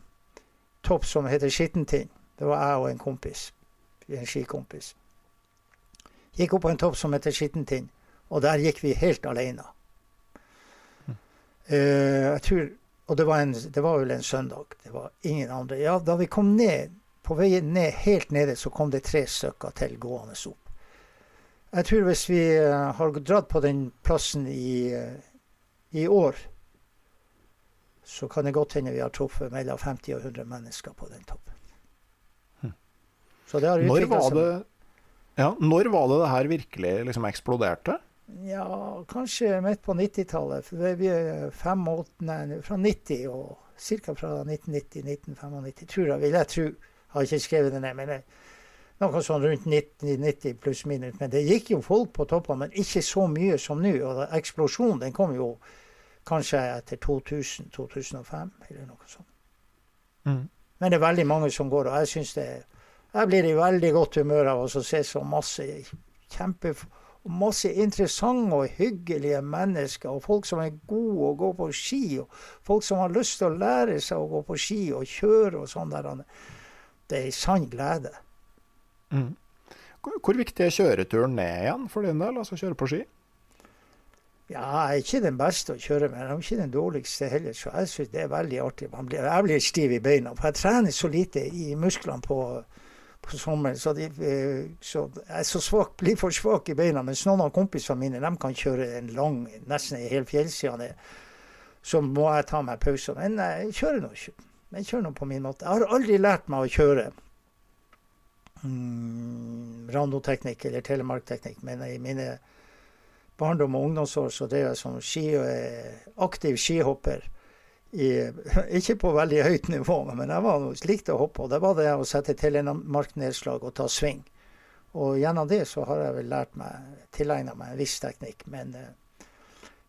topp som heter Skittentind. Det var jeg og en kompis. En skikompis. Gikk opp på en topp som heter Skittentind, og der gikk vi helt alene. Uh, jeg tror Og det var, en, det var vel en søndag. Det var ingen andre. Ja, da vi kom ned, på veien ned, helt nede, så kom det tre stykker til gående opp. Jeg tror hvis vi uh, har dratt på den plassen i, uh, i år, så kan det godt hende vi har truffet mellom 50 og 100 mennesker på den toppen. Hm. Så det har var det, ja, når var det det her virkelig liksom eksploderte? Ja, kanskje midt på 90-tallet. Vi er fem, nei, fra 90 og ca. fra 1990-1995, tror jeg, vil jeg tro. Jeg har ikke skrevet det ned. men jeg, noe sånn rundt 1990 pluss minus. Men det gikk jo folk på toppene, men ikke så mye som nå. Og eksplosjonen den kom jo kanskje etter 2000-2005, eller noe sånt. Mm. Men det er veldig mange som går, og jeg syns det Jeg blir i veldig godt humør av å se så masse kjempe masse interessante og hyggelige mennesker, og folk som er gode å gå på ski, og folk som har lyst til å lære seg å gå på ski og kjøre og sånn der. Det er ei sann glede. Mm. Hvor viktig er kjøreturen ned igjen for din del, altså kjøre på ski? Ja, jeg er ikke den beste å kjøre med, jeg er ikke den dårligste heller, så jeg syns det er veldig artig. Blir, jeg blir stiv i beina, for jeg trener så lite i musklene på, på sommeren. Så, de, eh, så, jeg så svak, blir for svak i beina. Mens noen av kompisene mine de kan kjøre en lang, nesten en hel fjellside ned. Så må jeg ta meg pauser. Men jeg kjører nå Jeg kjører nå på min måte. Jeg har aldri lært meg å kjøre mm, randoteknikk eller telemarkteknikk, men i mine barndom og ungdomsår så drev jeg som ski, eh, aktiv skihopper. I, <laughs> ikke på veldig høyt nivå, men jeg var, likte å hoppe. Og det var det å sette telemarknedslag og ta sving. Og gjennom det så har jeg vel lært meg, tilegna meg en viss teknikk. Men, eh,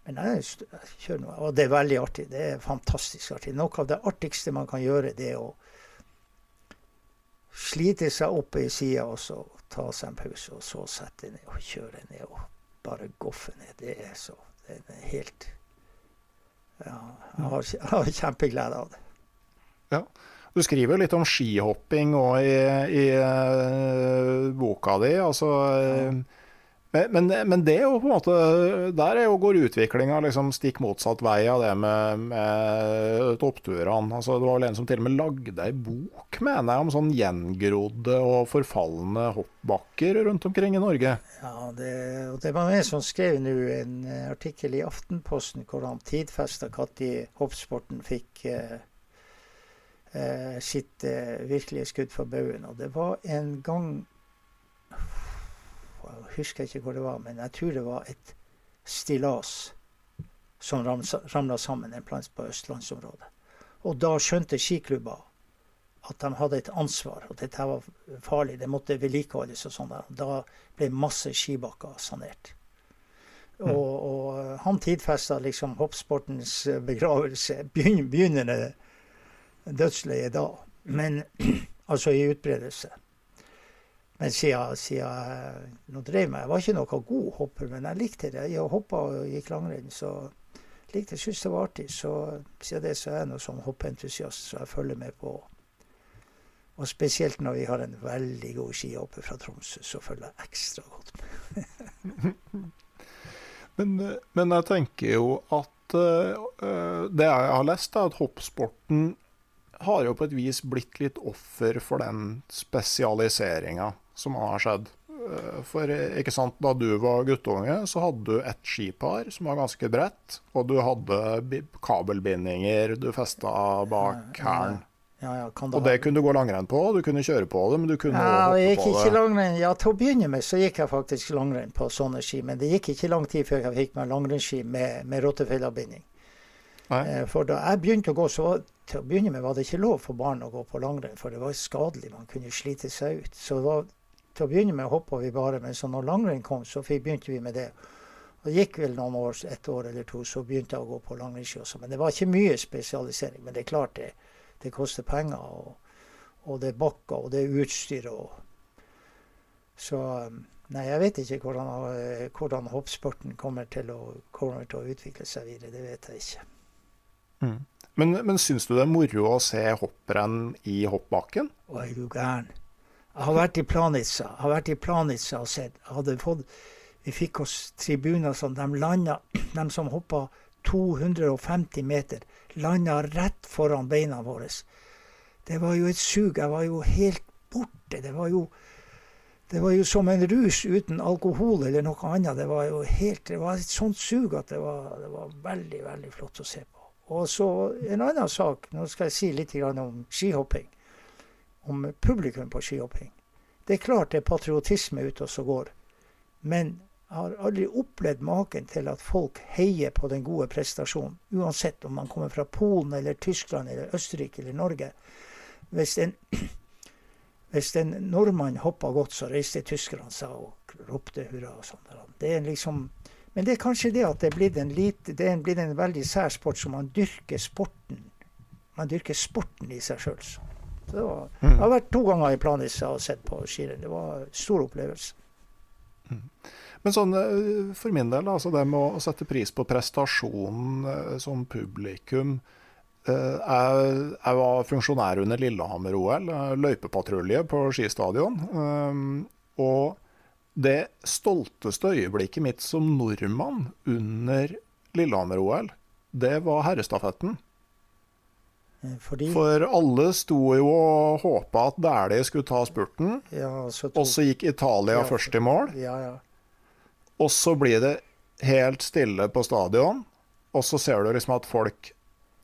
men jeg, jeg kjører noe. Og det er veldig artig. Det er fantastisk artig. Noe av det artigste man kan gjøre, det er å slite seg opp i sida og så ta seg en pause, og så sette ned og kjøre ned. og bare goffe ned. Det er så Det er helt Ja, jeg har, jeg har kjempeglede av det. Ja. Du skriver litt om skihopping òg i, i uh, boka di. Altså ja. Eh, men, men, det er jo på en måte Der er jo, går utviklinga liksom stikk motsatt vei av det med, med toppturene. Altså, det var vel en som til og med lagde ei bok, mener jeg, om sånn gjengrodde og forfalne hoppbakker rundt omkring i Norge. Ja, det, og det var en som skrev nå en artikkel i Aftenposten hvor han tidfesta når hoppsporten fikk eh, eh, sitt eh, virkelige skudd for baugen. Og det var en gang jeg husker ikke hvor det var, men jeg tror det var et stillas som ramla sammen en plass på østlandsområdet. Og da skjønte skiklubba at de hadde et ansvar, og dette var farlig, det måtte vedlikeholdes og sånn. Da ble masse skibakker sanert. Mm. Og, og, han tidfesta liksom hoppsportens begravelse, begynnende dødsleie da. Men <clears throat> altså i utbredelse. Men siden, siden nå drev meg, Jeg var ikke noen god hopper, men jeg likte det. Jeg hoppa og gikk langrenn, så likte jeg syntes det var artig. Så siden det så er jeg noen sånn hoppentusiast, så jeg følger med på. Og spesielt når vi har en veldig god skihopper fra Tromsø, så følger jeg ekstra godt med. <laughs> men, men, jeg tenker jo at uh, det jeg har lest, er at hoppsporten har jo på et vis blitt litt offer for den spesialiseringa som har skjedd. Eh, for ikke sant, da du var guttunge, så hadde du et skipar som var ganske bredt, og du hadde kabelbindinger du festa bak hælen. Ja, ja, og det kunne du gå langrenn på, du kunne kjøre på det, men du kunne ja, hoppe gikk på ikke Langrenn. Ja, til å begynne med så gikk jeg faktisk langrenn på sånne ski, men det gikk ikke lang tid før jeg fikk meg langrennsski med, med rottefellebinding. Eh, for da jeg begynte å gå, så til å begynne med var det ikke lov for barn å gå på langrenn, for det var skadelig. Man kunne slite seg ut. Så det var til å begynne med hoppa vi bare, men så når langrenn kom, så begynte vi med det. Det gikk vel noen år, et år eller to, så begynte jeg å gå på langrennsski også. Men det var ikke mye spesialisering. Men det er klart det, det koster penger. Og, og det er bakker, og det er utstyr. Og, så nei, jeg vet ikke hvordan, hvordan hoppsporten kommer til, å, kommer til, å, utvikle seg videre. Det vet jeg ikke. Mm. Men, men syns du det er moro å se hopprenn i hoppbakken? Å, er du gæren. Har vært i Planica. Har vært i Planica og sett. Hadde fått Vi fikk oss tribuner som de landa <clears throat> De som hoppa 250 meter. Landa rett foran beina våre. Det var jo et sug. Jeg var jo helt borte. Det var jo, det var jo som en rus uten alkohol eller noe annet. Det var jo helt, det var et sånt sug at det var, det var veldig, veldig flott å se på. Og så en annen sak. Nå skal jeg si litt om skihopping. Om publikum på skihopping. Det er klart det er patriotisme ute og så går. Men jeg har aldri opplevd maken til at folk heier på den gode prestasjonen. Uansett om man kommer fra Polen eller Tyskland eller Østerrike eller Norge. Hvis en, <clears throat> hvis en nordmann hoppa godt, så reiste tyskerne seg og ropte hurra og sånn. Det er liksom men det er kanskje det at det er blitt en, lite, det er blitt en veldig sær sport, så man dyrker sporten. Man dyrker sporten i seg sjøl. Mm. Jeg har vært to ganger i Planica og sett på skirenn. Det var en stor opplevelse. Mm. Men sånn, eh, for min del, altså det med å sette pris på prestasjonen eh, som publikum eh, jeg, jeg var funksjonær under Lillehammer-OL, løypepatrulje på skistadion. Og det stolteste øyeblikket mitt som nordmann under Lillehammer-OL, det var herrestafetten. Eh, fordi... For alle sto jo og håpa at Dæhlie skulle ta spurten, ja, så og så gikk Italia ja, først i mål. Ja, og så blir det helt stille på stadion, og så ser du liksom at folk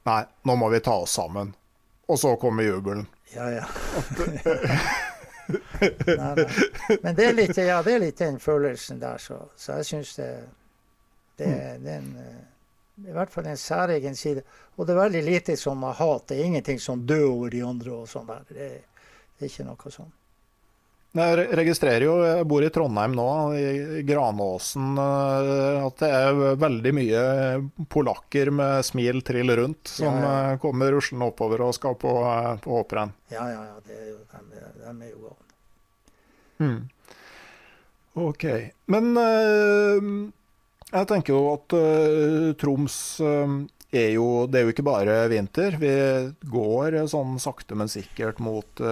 Nei, nå må vi ta oss sammen. Og så kommer jubelen. Ja, ja. <laughs> nei, nei. Men det er, litt, ja, det er litt den følelsen der, så, så jeg syns det, det, det, er en, eh, i hvert fall en særegen side. Og det er veldig lite som hat. Det er ingenting som dør over de andre og sånn der. Det, det, er ikke noe sånn. Jeg registrerer jo, jeg bor i Trondheim nå, i Granåsen, eh, at det er veldig mye polakker med smil trill rundt som ja, ja. Eh, kommer ruslende oppover og skal på, på hopprenn. Ja, ja, ja. Det er jo, de, de er jo gale. Mm. OK. Men uh, jeg tenker jo at uh, Troms uh, er jo Det er jo ikke bare vinter. Vi går sånn sakte, men sikkert mot,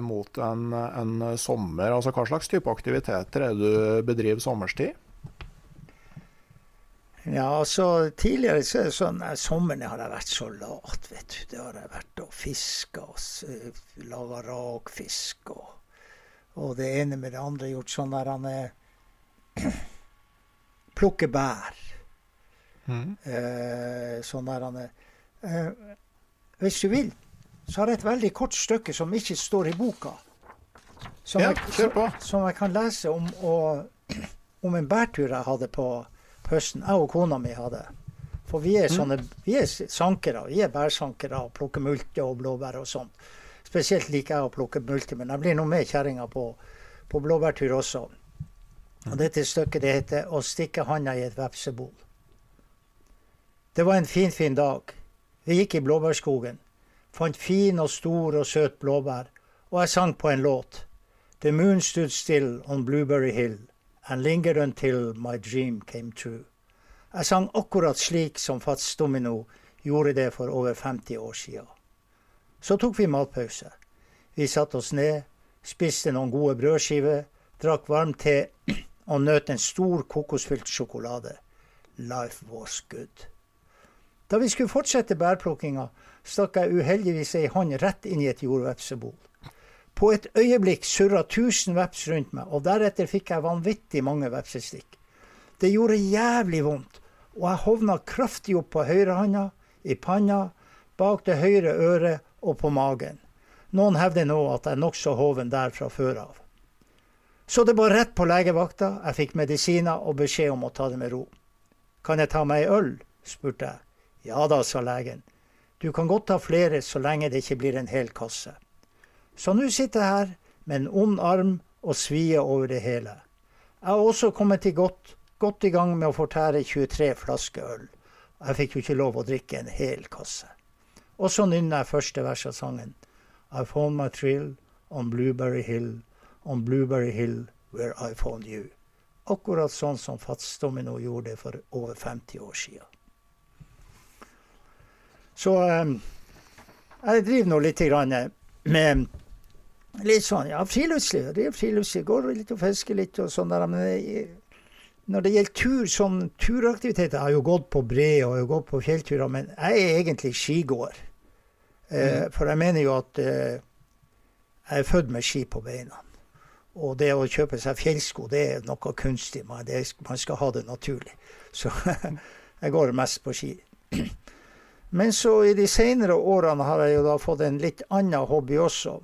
mot en, en, sommer. Altså Hva slags type aktiviteter er det du bedriver sommerstid? Ja, altså Tidligere så er det sånn sommeren har jeg vært så lat, vet du. Det har jeg vært og fiska og laga rakfisk og og det ene med det andre gjort sånn der han eh, <clears throat> Plukke bær. Mm. Eh, sånn der han eh, Hvis du vil, så har jeg et veldig kort stykke som ikke står i boka. Som, ja, jeg, som, jeg, kan lese om, og, <clears throat> om en bærtur jeg hadde på høsten. Jeg og kona mi hadde. For vi er, mm. vi er sankere. Vi er bærsankere og plukker multer og blåbær og sånn. Spesielt liker jeg å plukke multer, men jeg blir nå med kjerringa på, på blåbærtur også. Og dette stykket det heter 'Å stikke handa i et vepsebol'. Det var en finfin fin dag. Vi gikk i blåbærskogen. Fant fin og stor og søt blåbær. Og jeg sang på en låt. The moon stood still on Blueberry Hill and lingered until my dream came true. Jeg sang akkurat slik som Fats Domino gjorde det for over 50 år sia. Så tok vi matpause. Vi satte oss ned, spiste noen gode brødskiver, drakk varm te og nøt en stor kokosfylt sjokolade. Life was good. Da vi skulle fortsette bærplukkinga, stakk jeg uheldigvis ei hånd rett inn i et jordvepsebol. På et øyeblikk surra tusen veps rundt meg, og deretter fikk jeg vanvittig mange vepsestikk. Det gjorde jævlig vondt, og jeg hovna kraftig opp på høyrehånda, i panna, bak det høyre øret og på magen. Noen hevder nå at jeg er nokså hoven der fra før av. Så det var rett på legevakta, jeg fikk medisiner og beskjed om å ta det med ro. Kan jeg ta meg ei øl? spurte jeg. Ja da, sa legen. Du kan godt ta flere så lenge det ikke blir en hel kasse. Så nå sitter jeg her med en ond arm og svier over det hele. Jeg har også kommet i godt, godt i gang med å fortære 23 flasker øl. Jeg fikk jo ikke lov å drikke en hel kasse. Og så nynner jeg første vers av sangen. I found my thrill on Blueberry Hill, on Blueberry Hill where I found you. Akkurat sånn som Fats Domino gjorde for over 50 år siden. Så um, jeg driver nå litt med litt sånn ja, friluftsliv. Det er friluftsliv. Går litt og fisker litt og sånn der. Men når det gjelder tur, sånn turaktiviteter Jeg har jo gått på bre og jeg har gått på fjellturer, men jeg er egentlig skigåer. Eh, mm. For jeg mener jo at eh, jeg er født med ski på beina. Og det å kjøpe seg fjellsko, det er noe kunstig. Man, det, man skal ha det naturlig. Så <laughs> jeg går mest på ski. <clears throat> Men så i de senere årene har jeg jo da fått en litt annen hobby også.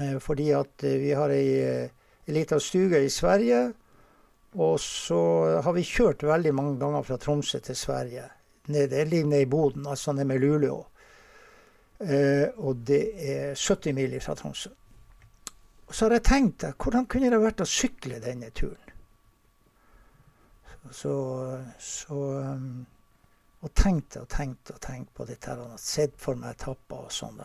Eh, fordi at eh, vi har ei, ei eh, lita stuge i Sverige og så har vi kjørt veldig mange ganger fra Tromsø til Sverige. Ned, jeg ligger nede i Boden, altså nede med Luleå. Og det er 70 mil fra Tromsø. Og så har jeg tenkt hvordan kunne det vært å sykle denne turen? Så, så um, Og tenkte og tenkte og tenkte på dette. Og sett for meg etapper og sånn.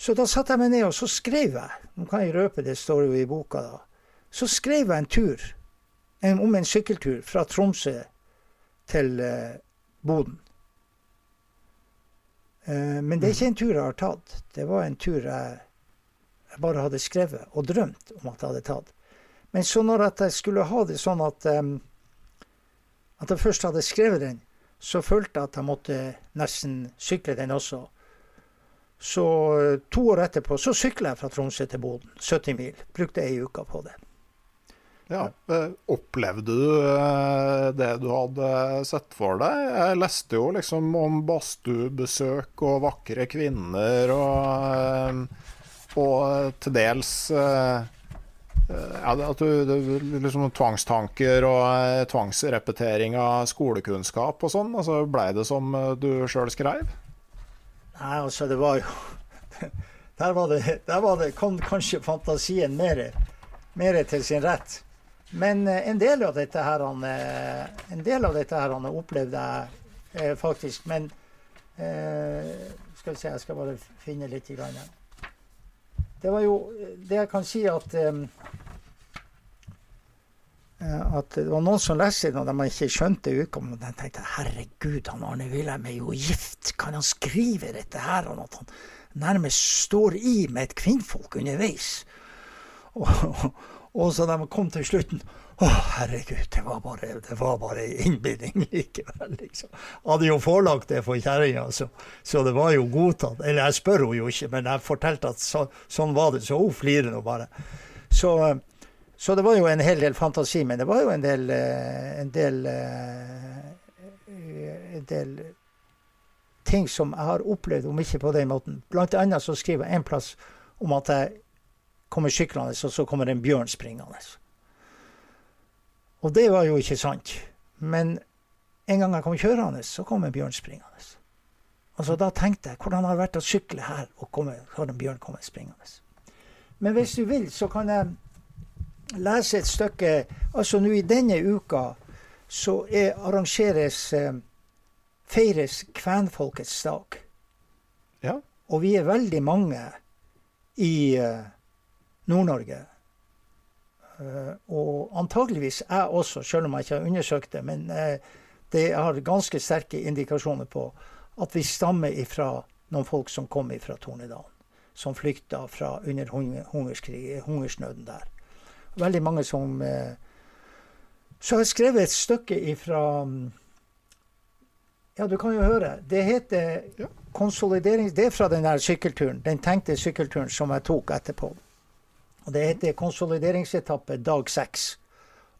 Så da satte jeg meg ned og så skrev jeg. Nå kan jeg røpe, det står jo i boka. da. Så skrev jeg en tur en, om en sykkeltur fra Tromsø til eh, Boden. Eh, men det er ikke en tur jeg har tatt. Det var en tur jeg, jeg bare hadde skrevet og drømt om at jeg hadde tatt. Men så når jeg skulle ha det sånn at, um, at jeg først hadde skrevet den, så følte jeg at jeg måtte nesten sykle den også. Så eh, to år etterpå så sykla jeg fra Tromsø til Boden. 70 mil. Brukte ei uke på det. Ja, eh, Opplevde du eh, det du hadde sett for deg? Jeg leste jo liksom om badstuebesøk og vakre kvinner og, og til dels ja, at du, liksom Tvangstanker og tvangsrepetering av skolekunnskap og sånn. Altså, Blei det som du sjøl skrev? Nei, altså det var jo <laughs> Der, var det, der var det, kom kanskje fantasien mer, til sin rett. Men eh, en del av dette her, han, en del av dette her opplevde jeg eh, faktisk. Men skal vi se, jeg skal bare finne litt. Grann. Det var jo Det jeg kan si at at det var noen som leste det når de ikke skjønte utkommet. De tenkte herregud, han Arne Wilhelm er jo gift. Kan han skrive dette her? Og at han nærmest står i med et kvinnfolk underveis. <laughs> Og, og så de kom til slutten Å, herregud, det var bare, det var bare innbilning likevel, liksom. Hadde jo forelagt det for kjerringa, så, så, det var jo godtatt. Eller jeg spør henne jo ikke, men jeg fortalte at så, sånn var det, så hun flirer nå bare. Så, så, det var jo en hel del fantasi, men det var jo en del En del, en del ting som jeg har opplevd, om ikke på den måten. Blant annet så skriver jeg en plass om at jeg kommer syklende, og så kommer en bjørn springende. Og det var jo ikke sant. Men en gang jeg kom kjørende, så kom en bjørn springende. Altså Da tenkte jeg hvordan har det vært å sykle her, og komme, har en bjørn kommet springende. Men hvis du vil, så kan jeg lese et stykke Altså nå i denne uka så er, arrangeres eh, feires kvenfolkets dag. Ja. Og vi er veldig mange i eh, Nord-Norge. Uh, og antageligvis jeg også, selv om jeg ikke har undersøkt det, men uh, det har ganske sterke indikasjoner på at vi stammer ifra noen folk som kom fra Tornedalen. Som flykta fra under hungersnøden der. Veldig mange som Så Så har jeg skrevet et stykke ifra um, ja, du kan jo høre. Det heter konsolidering Det er fra den der sykkelturen, den tenkte sykkelturen som jeg tok etterpå. Og Det heter konsolideringsetappe dag seks.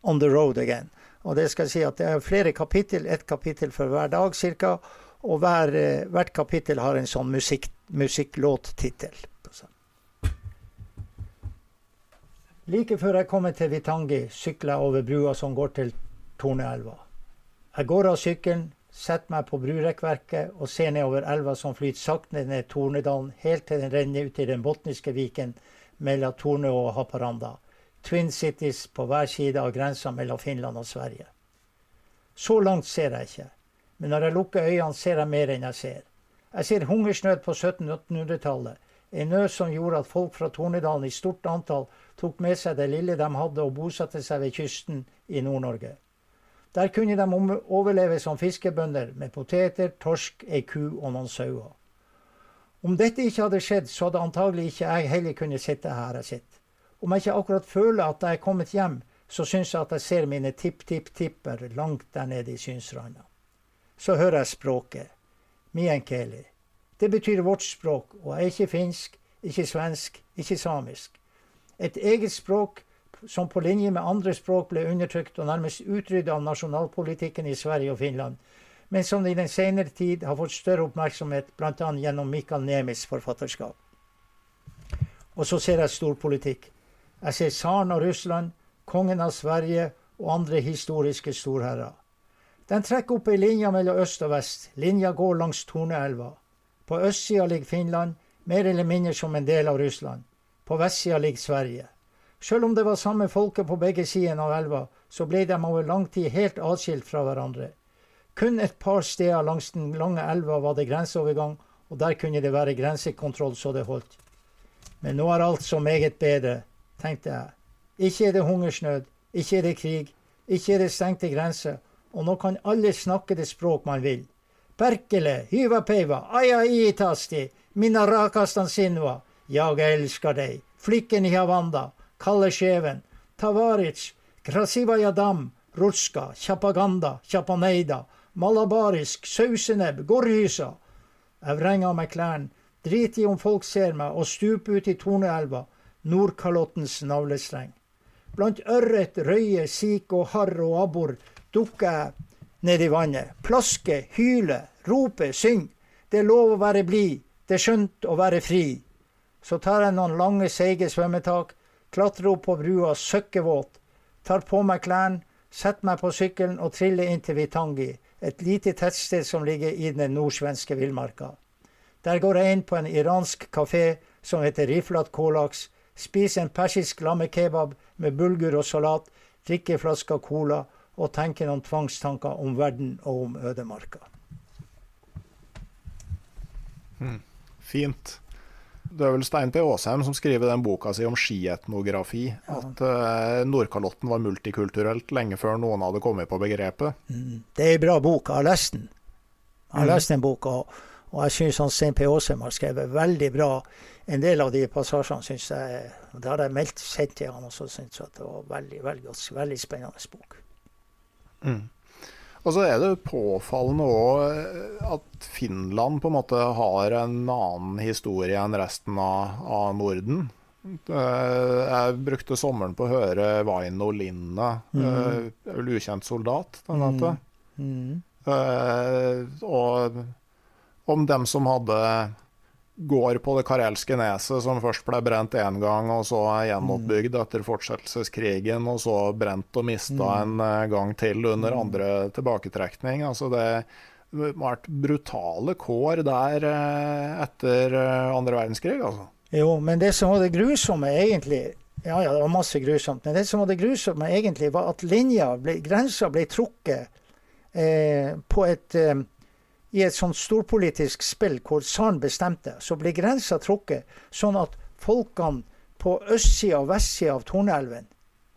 On the road again. Og det skal si at det er flere kapittel, ett kapittel for hver dag ca. Og hver, eh, hvert kapittel har en sånn musikk, musikklåttittel. Like før jeg kommer til Vitangi, sykler jeg over brua som går til Torneelva. Jeg går av sykkelen, setter meg på brurekkverket og ser nedover elva som flyter sakte ned Tornedalen, helt til den renner ut i den botniske viken mellom Tornø og Haparanda. Twin Cities på hver side av grensa mellom Finland og Sverige. Så langt ser jeg ikke, men når jeg lukker øynene, ser jeg mer enn jeg ser. Jeg ser hungersnød på 1700-1800-tallet, en nød som gjorde at folk fra Tornedalen i stort antall tok med seg det lille de hadde og bosatte seg ved kysten i Nord-Norge. Der kunne de overleve som fiskebønder med poteter, torsk, ei ku og noen sauer. Om dette ikke hadde skjedd, så hadde antagelig ikke jeg heller kunnet sitte her jeg sitter. Om jeg ikke akkurat føler at jeg er kommet hjem, så syns jeg at jeg ser mine tipp-tipp-tipper langt der nede i synsranda. Så hører jeg språket. Mienkeli. Det betyr vårt språk, og jeg er ikke finsk, ikke svensk, ikke samisk. Et eget språk som på linje med andre språk ble undertrykt og nærmest utryddet av nasjonalpolitikken i Sverige og Finland, men som i den senere tid har fått større oppmerksomhet, bl.a. gjennom Mikael Nemis forfatterskap. Og så ser jeg storpolitikk. Jeg ser tsaren av Russland, kongen av Sverige og andre historiske storherrer. Den trekker opp ei linje mellom øst og vest. Linja går langs Torneelva. På østsida ligger Finland, mer eller mindre som en del av Russland. På vestsida ligger Sverige. Selv om det var samme folket på begge sider av elva, så ble de over lang tid helt atskilt fra hverandre. Kun et par steder langs den lange elva var det grenseovergang, og der kunne det være grensekontroll så det holdt. Men nå er alt så meget bedre, tenkte jeg. Ikke er det hungersnød, ikke er det krig, ikke er det stengte grenser, og nå kan alle snakke det språk man vil. Perkele, hyva peiva, aja iitasti, minä rakastan sinua, jag älskar deg, flikken i Havanda, Kalle Skjeven, Tavaric, Krasivaja Dam, Rutska, Chapaganda, Chapaneida, Malabarisk, Sausenebb, gårdhysa. Jeg vrenger meg klærne, driter i om folk ser meg, og stuper ut i Torneelva, Nordkalottens navlestreng. Blant ørret, røye, sik og harr og abbor dukker jeg ned i vannet. Plasker, hyler, roper, synger. Det er lov å være blid, det er skjønt å være fri. Så tar jeg noen lange, seige svømmetak, klatrer opp på brua søkkevåt, tar på meg klærne, setter meg på sykkelen og triller inn til Vitangi, et lite tettsted som ligger i den nordsvenske villmarka. Der går jeg inn på en iransk kafé som heter Riflat Kolaks, spiser en persisk lammekebab med bulgur og salat, drikker en flaske cola og tenker noen tvangstanker om verden og om ødemarka. Hmm. Fint. Det er vel Stein P. Aasheim som skriver den boka si om skietnografi. Ja. At uh, Nordkalotten var multikulturelt lenge før noen hadde kommet på begrepet. Mm. Det er en bra bok. Jeg har lest den. Jeg har mm. lest den boka, og jeg syns Stein P. Aasheim har skrevet veldig bra. En del av de passasjene syns jeg Det har jeg meldt sett til han, og så syns jeg at det var veldig, veldig, veldig spennende bok. Mm. Og så er det påfallende òg eh, at Finland på en måte har en annen historie enn resten av, av Norden. Eh, jeg brukte sommeren på å høre Vaino Linne, mm. vel ukjent soldat, den heter. Mm. Mm. Og om dem som hadde går på det karelske neset, som først ble brent én gang, og så gjenoppbygd etter fortsettelseskrigen, og så brent og mista mm. en eh, gang til under mm. andre tilbaketrekning. Altså det vært brutale kår der eh, etter eh, andre verdenskrig, altså. Jo, men det som var det grusomme egentlig Ja, ja, det var masse grusomt. Men det som var det grusomme egentlig, var at linja, ble, grensa, ble trukket eh, på et eh, i et sånt storpolitisk spill hvor tsaren bestemte, så ble grensa trukket sånn at folkene på østsida og vestsida av Tornelven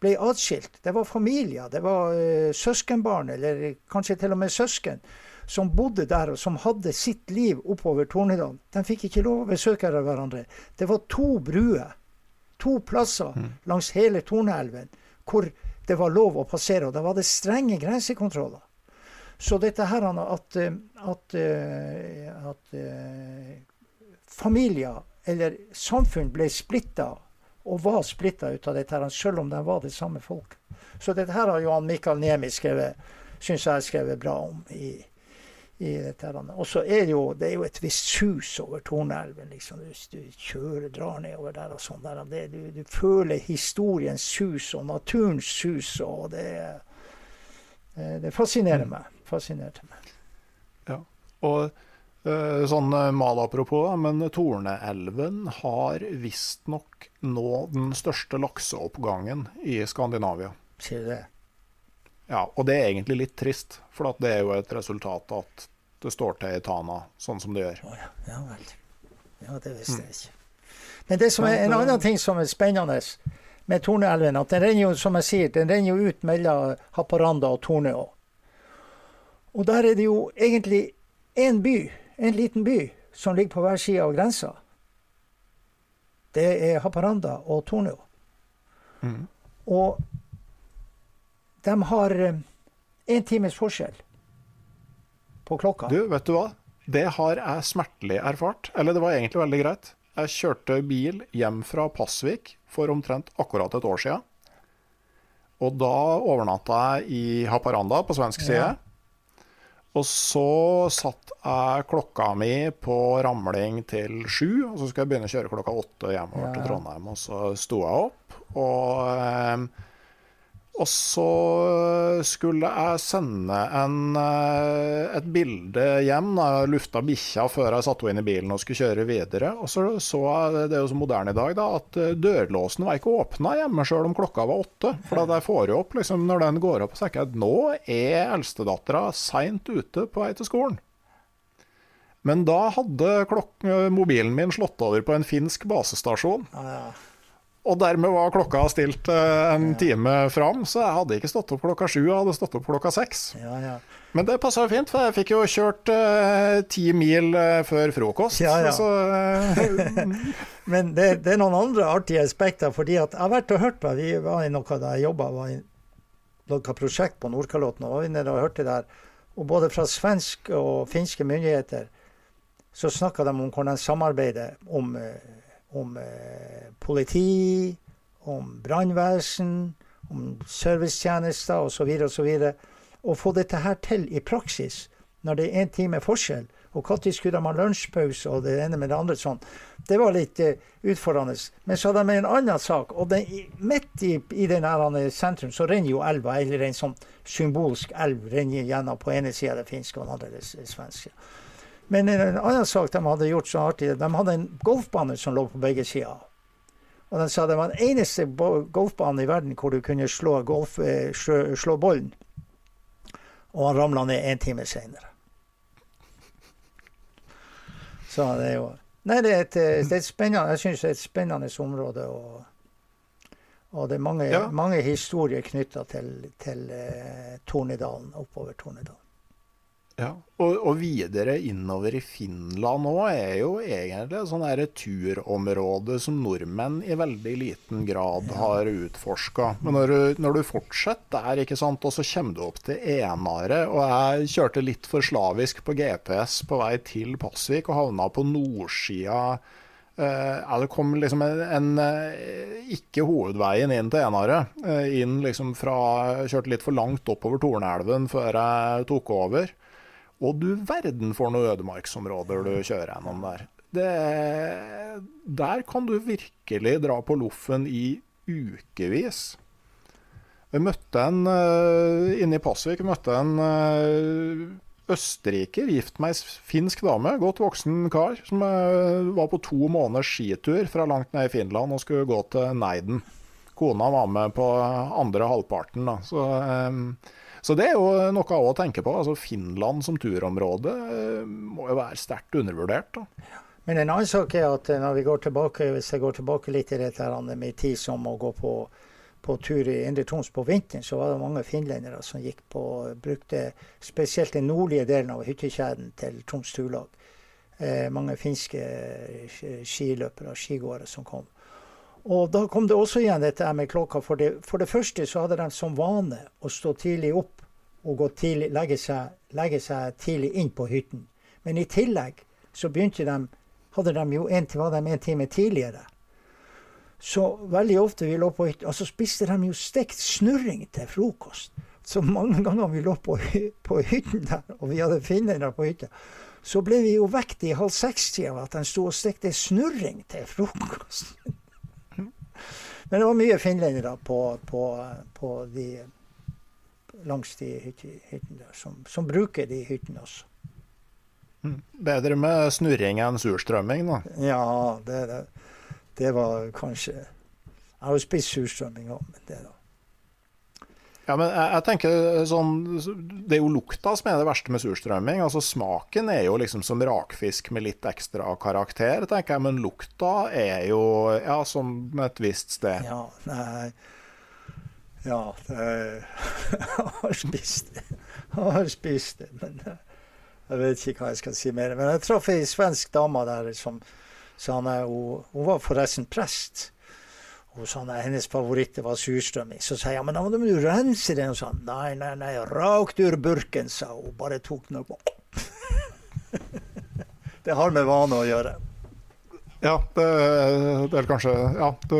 ble atskilt. Det var familier, det var uh, søskenbarn, eller kanskje til og med søsken, som bodde der og som hadde sitt liv oppover Tornedalen. De fikk ikke lov å besøke hverandre. Det var to bruer, to plasser mm. langs hele Tornelven hvor det var lov å passere. Og da var det strenge grensekontroller. Så dette her at, eh, at, eh, at eh, familier eller samfunn ble splitta og var splitta ut av dette, her, selv om de var det samme folk. Så dette her har Johan Mikael Nemi skrevet, syns jeg skrevet bra om. i, i dette her. Og så er det jo, det er jo et visst sus over Torneelven. Liksom. Du, du, kjører, drar nedover der og sånn. Der. Det, du, du, føler historiens sus og naturens sus. og det, det fascinerer meg fascinerte meg. Ja, og uh, sånn uh, mal apropos, men Torneelven har visstnok nå den største lakseoppgangen i Skandinavia. Sier du det? Ja, og det er egentlig litt trist, for det er jo et resultat at det står til i Tana sånn som det gjør. Oh, ja. ja vel. Ja, det visste jeg ikke. Men det som er en annen ting som er spennende med Torneelven, at den renner jo, som jeg sier, den renner jo ut mellom Haparanda og Torneå. Og der er det jo egentlig én by, en liten by, som ligger på hver side av grensa. Det er Haparanda og Torneo. Mm. Og de har én times forskjell på klokka. Du, vet du hva? Det har jeg smertelig erfart. Eller det var egentlig veldig greit. Jeg kjørte bil hjem fra Pasvik for omtrent akkurat et år siden. Og da overnatta jeg i Haparanda på svensk side. Ja. Og så satt jeg klokka mi på ramling til sju, og så skulle jeg begynne å kjøre klokka åtte hjemover ja. til Trondheim. Og så sto jeg opp, og eh, og så skulle jeg sende en, eh, et bilde hjem. Da jeg lufta bikkja før jeg satte henne inn i bilen og skulle kjøre videre. Og så så jeg, det er jo så moderne i dag, da, at eh, dørlåsen var ikke åpna hjemme sjøl om klokka var åtte. For da jeg får opp liksom, når den går opp, så tenker jeg at nå er eldstedattera seint ute på vei til skolen. Men da hadde mobilen min slått over på en finsk basestasjon. Ah, ja. Og dermed var klokka stilt uh, en ja. time fram, så jeg hadde ikke stått opp klokka sju, jeg hadde stått opp klokka seks. Ja, ja. Men det passa fint, for jeg fikk jo kjørt uh, ti mil uh, før frokost. Så, <laughs> <laughs> Men det, det, er noen andre artige aspekter, fordi at jeg har vært og hørt på Vi var i noe da jeg jobba, var i noe prosjekt på Nordkalotten, og var inne og hørte der. Og både fra svenske og finske myndigheter så snakka de om hvordan de samarbeider om om eh, politi, om brannvesen, om servicetjenester osv. osv. Å få dette her til i praksis når det er én time forskjell, og når skulle de ha lunsjpause og det ene med det andre sånn, det var litt eh, utfordrende. Men så hadde de en annen sak, og den, midt i, i den sentrum så renner jo elva, eller en sånn symbolsk elv renner gjennom på ene sida det finske og den andre det svenske. Men en annen sak de hadde gjort så artig, de hadde en golfbane som lå på begge sider. Og de sa det var den eneste golfbanen i verden hvor du kunne slå, golf, eh, slå, slå bollen. Og han ramla ned en time seinere. Så det er jo Nei, det er et, eh, det er et spennende Jeg synes det er et spennende område. Og, og det er mange, ja. mange historier knytta til, til uh, Tornedalen, oppover Tornedalen. Ja, og, og, videre innover i Finland òg er jo egentlig et sånn turområde som nordmenn i veldig liten grad har utforska. Men når du, når du, fortsetter der, ikke sant, og så kommer du opp til Enare Og jeg kjørte litt for slavisk på GPS på vei til Pasvik og havna på nordsida. Uh, det kom liksom en, en uh, ikke hovedveien inn til Enare. Uh, inn liksom fra Kjørte litt for langt oppover Tornelven før jeg tok over. Og du verden for noen ødemarksområder du kjører gjennom der. Det, der kan du virkelig dra på loffen i ukevis. Vi møtte en uh, inne i Pasvik møtte en uh, østerriker, gift med ei finsk dame, godt voksen kar, som uh, var på to måneders skitur fra langt ned i Finland og skulle gå til Neiden. Kona var med på andre halvparten. Da. Så så det er jo noe å tenke på. Altså Finland som turområde eh, må jo være sterkt undervurdert. Da. Men en annen sak er at når vi går tilbake, hvis jeg går tilbake litt i dette med tid som å gå på, på tur i Indre Troms på vinteren, så var det mange finlendere som gikk på, brukte spesielt den nordlige delen av hyttekjeden til Troms Turlag. Eh, mange finske skiløpere og skigåere som kom. Og da kom det også igjen dette med klokka. For det, for det første så hadde de som vane å stå tidlig opp og tidlig, legge, seg, legge, seg, tidlig inn på hytten. Men i tillegg så begynte de, hadde de jo en, var de en time tidligere. Så veldig ofte vi lå på hytta, og så spiste de jo stekt snurring til frokost. Så mange ganger vi lå på, på hytten der, og vi hadde finnere på hytta, så ble vi jo vekket i halv seks-tida av at de sto og stekte snurring til frokost. Men det var mye finlendere på, på, på de langs de hyttene der, som, som, bruker de hyttene også. Mm. Bedre med snurring enn surstrømming, da? Ja, det, det, det var kanskje Jeg har jo spist surstrømming òg, men det da ja, men jeg, jeg, tenker sånn Det er jo lukta som er det verste med surstrømming. Altså Smaken er jo liksom som rakfisk med litt ekstra karakter, tenker jeg. Men lukta er jo ja, som et visst sted. Ja, nei Ja, det, <laughs> har spist det. Har spist det, men jeg vet ikke hva jeg skal si mer. Men jeg traff ei svensk dame der som sa hun, hun var forresten prest. Og sånn, Hennes favoritt var surstrømming. Så sa jeg men da må du rense den. Og sånn, nei, nei, nei, rakt ur burken, sa hun. Bare tok den opp. <laughs> det har med vane å gjøre. Ja, det, det er kanskje Ja, du,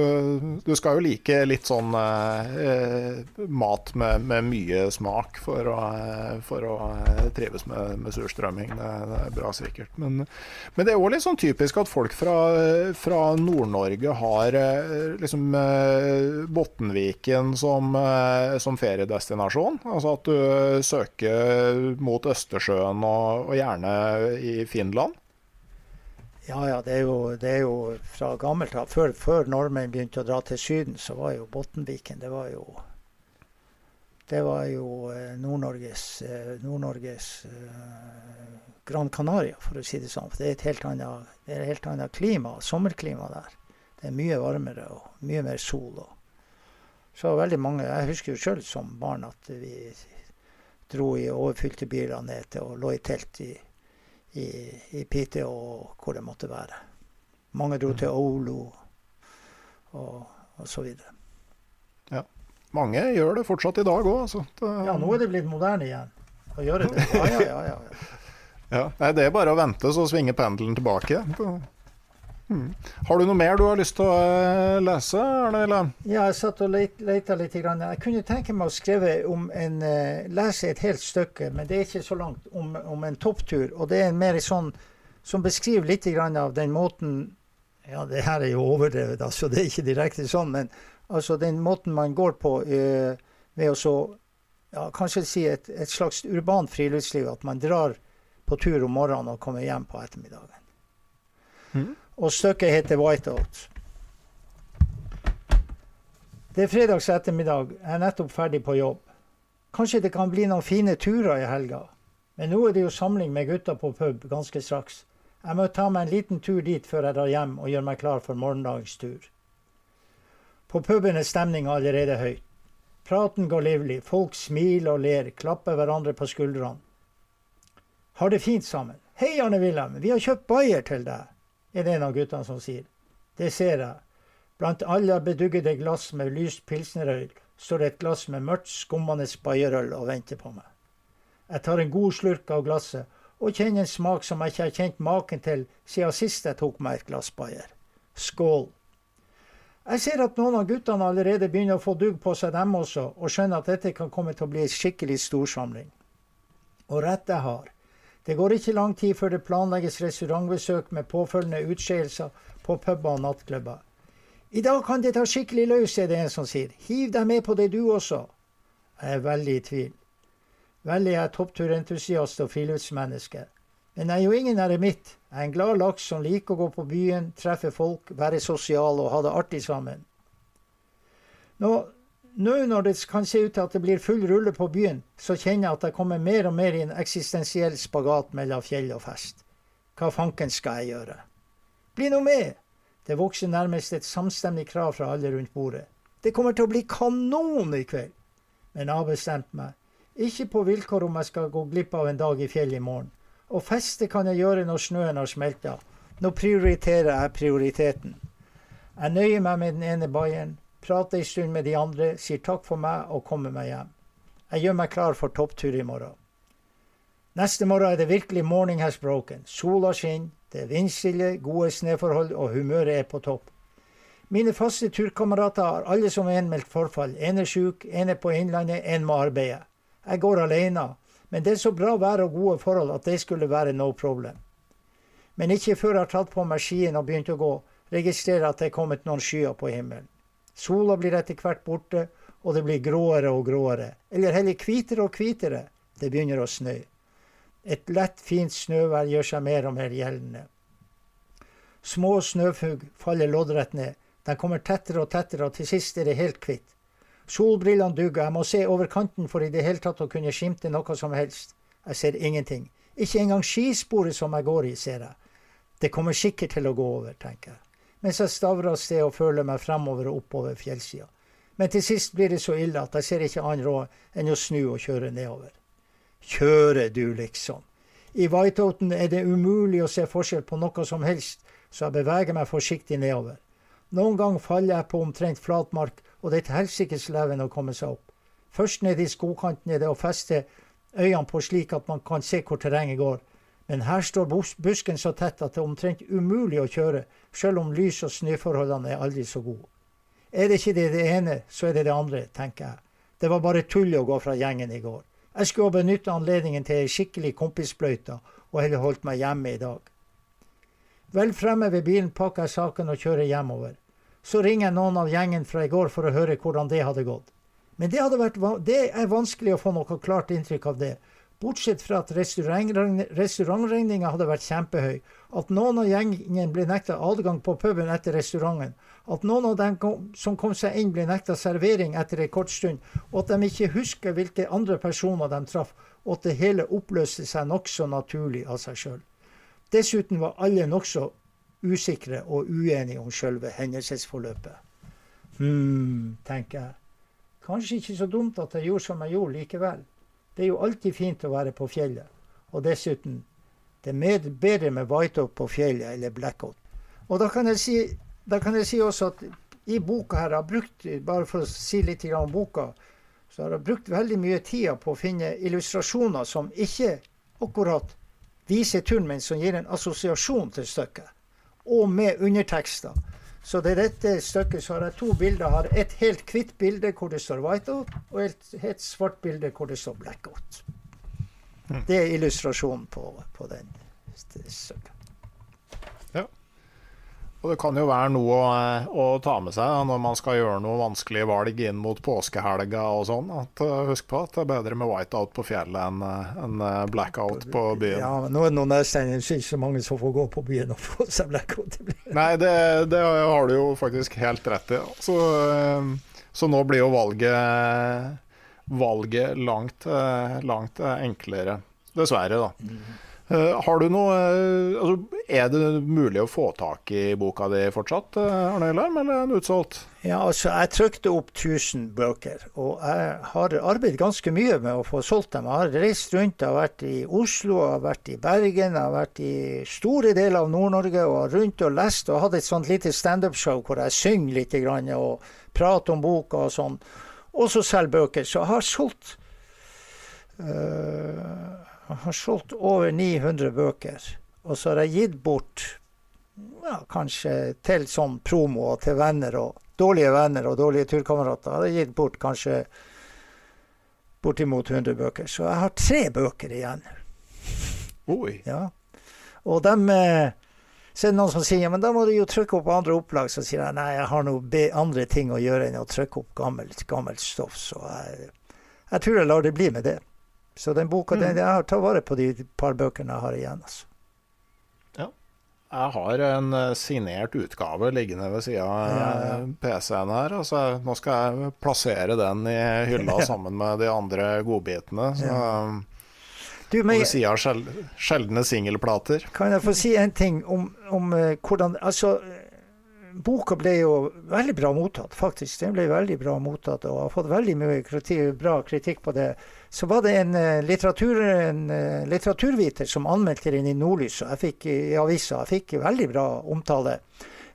du, skal jo like litt sånn eh, mat med, med, mye smak for å, for å trives med, med surstrømming. Det, det, er bra sikkert. Men, men det er òg litt sånn typisk at folk fra, fra Nord-Norge har eh, liksom eh, Bottenviken som, eh, som, feriedestinasjon. Altså at du søker mot Østersjøen og, og gjerne i Finland. Ja, ja. Det er jo, det er jo fra gammelt av. Før, før, nordmenn begynte å dra til Syden, så var jo Bottenviken Det var jo jo eh, Nord-Norges Nord uh, Gran Canaria, for å si det sånn. For det er et helt annet, et helt annet klima, sommerklima der. Det er mye varmere og mye mer sol. Så veldig mange Jeg husker jo sjøl som barn at vi dro i overfylte biler ned til og lå i telt i i, i Piteå og hvor det måtte være. Mange dro til Olo og, og så videre. Ja. Mange gjør det fortsatt i dag òg. Altså. Ja, nå er det blitt moderne igjen å gjøre det. <laughs> Ja, ja, ja. ja. ja. Nei, det er bare å vente, så svinger pendelen tilbake. Mm. Har du noe mer du har lyst til å lese, lese? Eller? Ja, jeg satt og leita litt. Jeg kunne tenke meg å skrive om en uh, lese et helt stykke, men det er ikke så langt, om, om en topptur. Og det er mer sånn som beskriver litt av den måten Ja, det her er jo overdrevet, altså. Det er ikke direkte sånn, men altså den måten man går på uh, ved å så ja, kanskje si et, et slags urbant friluftsliv. At man drar på tur om morgenen og kommer hjem på ettermiddagen. Mm og stykket heter Whiteout. Det er fredags ettermiddag. Jeg er nettopp ferdig på jobb. Kanskje det kan bli noen fine turer i helga. Men nå er det jo samling med gutta på pub ganske straks. Jeg må ta meg en liten tur dit før jeg drar hjem og gjør meg klar for morgendagens tur. På puben er stemninga allerede høy. Praten går livlig, folk smiler og ler, klapper hverandre på skuldrene. Har det fint sammen. Hei, Arne Wilhelm, vi har kjøpt bayer til deg er det en av guttene som sier. Det ser jeg. Blant alle beduggede glass med lyst pilsnerøl står et glass med mørkt, skummende bayerøl og venter på meg. Jeg tar en god slurk av glasset og kjenner en smak som jeg ikke har kjent maken til siden sist jeg tok meg et glass bayer. Skål. Jeg ser at noen av guttene allerede begynner å få dugg på seg, dem også, og skjønner at dette kan komme til å bli en skikkelig storsamling. Og rett jeg har. Det går ikke lang tid før det planlegges restaurantbesøk med påfølgende utskeielser på puber og nattklubber. I dag kan det ta skikkelig løs, er det en som sier. Hiv deg med på det du også. Jeg er veldig i tvil. Vel er jeg toppturentusiast og friluftsmenneske. Men jeg er jo ingen eremitt. Jeg er en glad laks som liker å gå på byen, treffe folk, være sosial og ha det artig sammen. Nå nå når det kan se ut til at det blir full rulle på byen, så kjenner jeg at jeg kommer mer og mer i en eksistensiell spagat mellom fjell og fest. Hva fanken skal jeg gjøre? Bli nå med! Det vokser nærmest et samstemmig krav fra alle rundt bordet. Det kommer til å bli kanon i kveld! Men jeg har bestemt meg. Ikke på vilkår om jeg skal gå glipp av en dag i fjellet i morgen. Og feste kan jeg gjøre når snøen har smelta. Nå prioriterer jeg prioriteten. Jeg nøyer meg med den ene bayeren, prater en stund med de andre, sier takk for meg og kommer meg hjem. Jeg gjør meg klar for topptur i morgen. Neste morgen er det virkelig morning has broken. Sola skinner, det er vindstille, gode snøforhold og humøret er på topp. Mine faste turkamerater har alle som en meldt forfall. En er sjuk, en er på Innlandet, en må arbeide. Jeg går alene, men det er så bra vær og gode forhold at det skulle være no problem. Men ikke før jeg har tatt på meg skiene og begynt å gå, registrerer jeg at det er kommet noen skyer på himmelen. Sola blir etter hvert borte, og det blir gråere og gråere. Eller heller hvitere og hvitere. Det begynner å snø. Et lett, fint snøvær gjør seg mer og mer gjeldende. Små snøfugg faller loddrett ned. De kommer tettere og tettere, og til sist er det helt kvitt. Solbrillene dugger, jeg må se over kanten for i det hele tatt å kunne skimte noe som helst. Jeg ser ingenting. Ikke engang skisporet som jeg går i, ser jeg. Det kommer sikkert til å gå over, tenker jeg mens jeg stavrer av sted og føler meg fremover og oppover fjellsida. Men til sist blir det så ille at jeg ser ikke annen råd enn å snu og kjøre nedover. Kjøre, du, liksom. I Whiteouten er det umulig å se forskjell på noe som helst, så jeg beveger meg forsiktig nedover. Noen ganger faller jeg på omtrent flatmark, og det er til helsikes leven å komme seg opp. Først ned i skogkanten er det å feste øynene på slik at man kan se hvor terrenget går. Men her står busken så tett at det er omtrent umulig å kjøre, selv om lys- og snøforholdene er aldri så gode. Er det ikke det, det ene, så er det det andre, tenker jeg. Det var bare tull å gå fra gjengen i går. Jeg skulle ha benytta anledningen til ei skikkelig kompisbløyta, og heller holdt meg hjemme i dag. Vel fremme ved bilen pakker jeg saken og kjører hjemover. Så ringer noen av gjengen fra i går for å høre hvordan det hadde gått. Men det, vært, det er vanskelig å få noe klart inntrykk av det. Bortsett fra at restaurantregninga hadde vært kjempehøy, at noen av gjengen ble nekta adgang på puben etter restauranten, at noen av dem kom, som kom seg inn, ble nekta servering etter en kort stund, og at de ikke husker hvilke andre personer de traff, og at det hele oppløste seg nokså naturlig av seg sjøl. Dessuten var alle nokså usikre og uenige om sjølve hendelsesforløpet. Hm, tenker jeg. Kanskje ikke så dumt at jeg gjorde som jeg gjorde likevel. Det er jo alltid fint å være på fjellet. Og dessuten, det er bedre med whiteout på fjellet eller blackout. Og da kan jeg si, kan jeg si også at i boka her, har brukt, bare for å si litt om boka, så har jeg brukt veldig mye tid på å finne illustrasjoner som ikke akkurat viser turen, men som gir en assosiasjon til stykket. Og med undertekster. Så det er dette stykket så har jeg to bilder. Jeg har et helt hvitt bilde hvor det står 'whiteout', og et helt svart bilde hvor det står 'blackout'. Mm. Det er illustrasjonen på, på den stykket. Og det kan jo være noe å, å ta med seg når man skal gjøre noe vanskelig valg inn mot påskehelga og sånn. At, uh, husk på at det er bedre med whiteout på fjellet enn en uh, blackout på byen. Ja, men nå er det noen nedstengninger, ikke så mange som får gå på byen og få seg blackout. Nei, det, det, har du jo faktisk helt rett i. Så, så nå blir jo valget, valget langt, langt enklere. Dessverre, da. Eh, har du noe eh, altså, Er det mulig å få tak i boka di fortsatt, eh, Arne Øylarm, eller er den utsolgt? Ja, altså, jeg trykte opp 1000 bøker, og jeg har arbeidet ganske mye med å få solgt dem. Jeg har reist rundt, jeg har vært i Oslo, jeg har vært i Bergen, jeg har vært i store deler av Nord-Norge og rundt og lest og hatt et sånt lite standup-show hvor jeg synger litt grann, og prater om boka og sånn. Og så selger bøker. Så jeg har solgt øh, jeg har solgt over 900 bøker. Og så har jeg gitt bort ja, kanskje til sånn promo og til venner og dårlige venner og dårlige turkamerater. Har jeg gitt bort kanskje bortimot 100 bøker. Så jeg har tre bøker igjen. Oi. Ja. Og dem eh, så er det noen som sier men da må du jo trykke opp andre opplag. Så sier jeg nei, jeg har noe andre ting å gjøre enn å trykke opp gammelt, gammelt stoff. Så jeg, jeg tror jeg lar det bli med det. Så den boka, mm. den, jeg tatt vare på de par bøkene jeg har igjen. altså. Ja. Jeg har en uh, signert utgave liggende ved sida av ja, ja. PC-en her. Altså, nå skal jeg plassere den i hylla <laughs> sammen med de andre godbitene. Så, ja. Du, men, ved sida av sjel, sjeldne singelplater. Kan jeg få si en ting om, om uh, hvordan Altså, boka ble jo veldig bra mottatt, faktisk. Den ble veldig bra mottatt og har fått veldig mye kritikk, bra kritikk på det så var det en, eh, litteratur, en eh, litteraturviter som anmeldte den i Nordlys og jeg fikk, i avisa. Jeg fikk veldig bra omtale.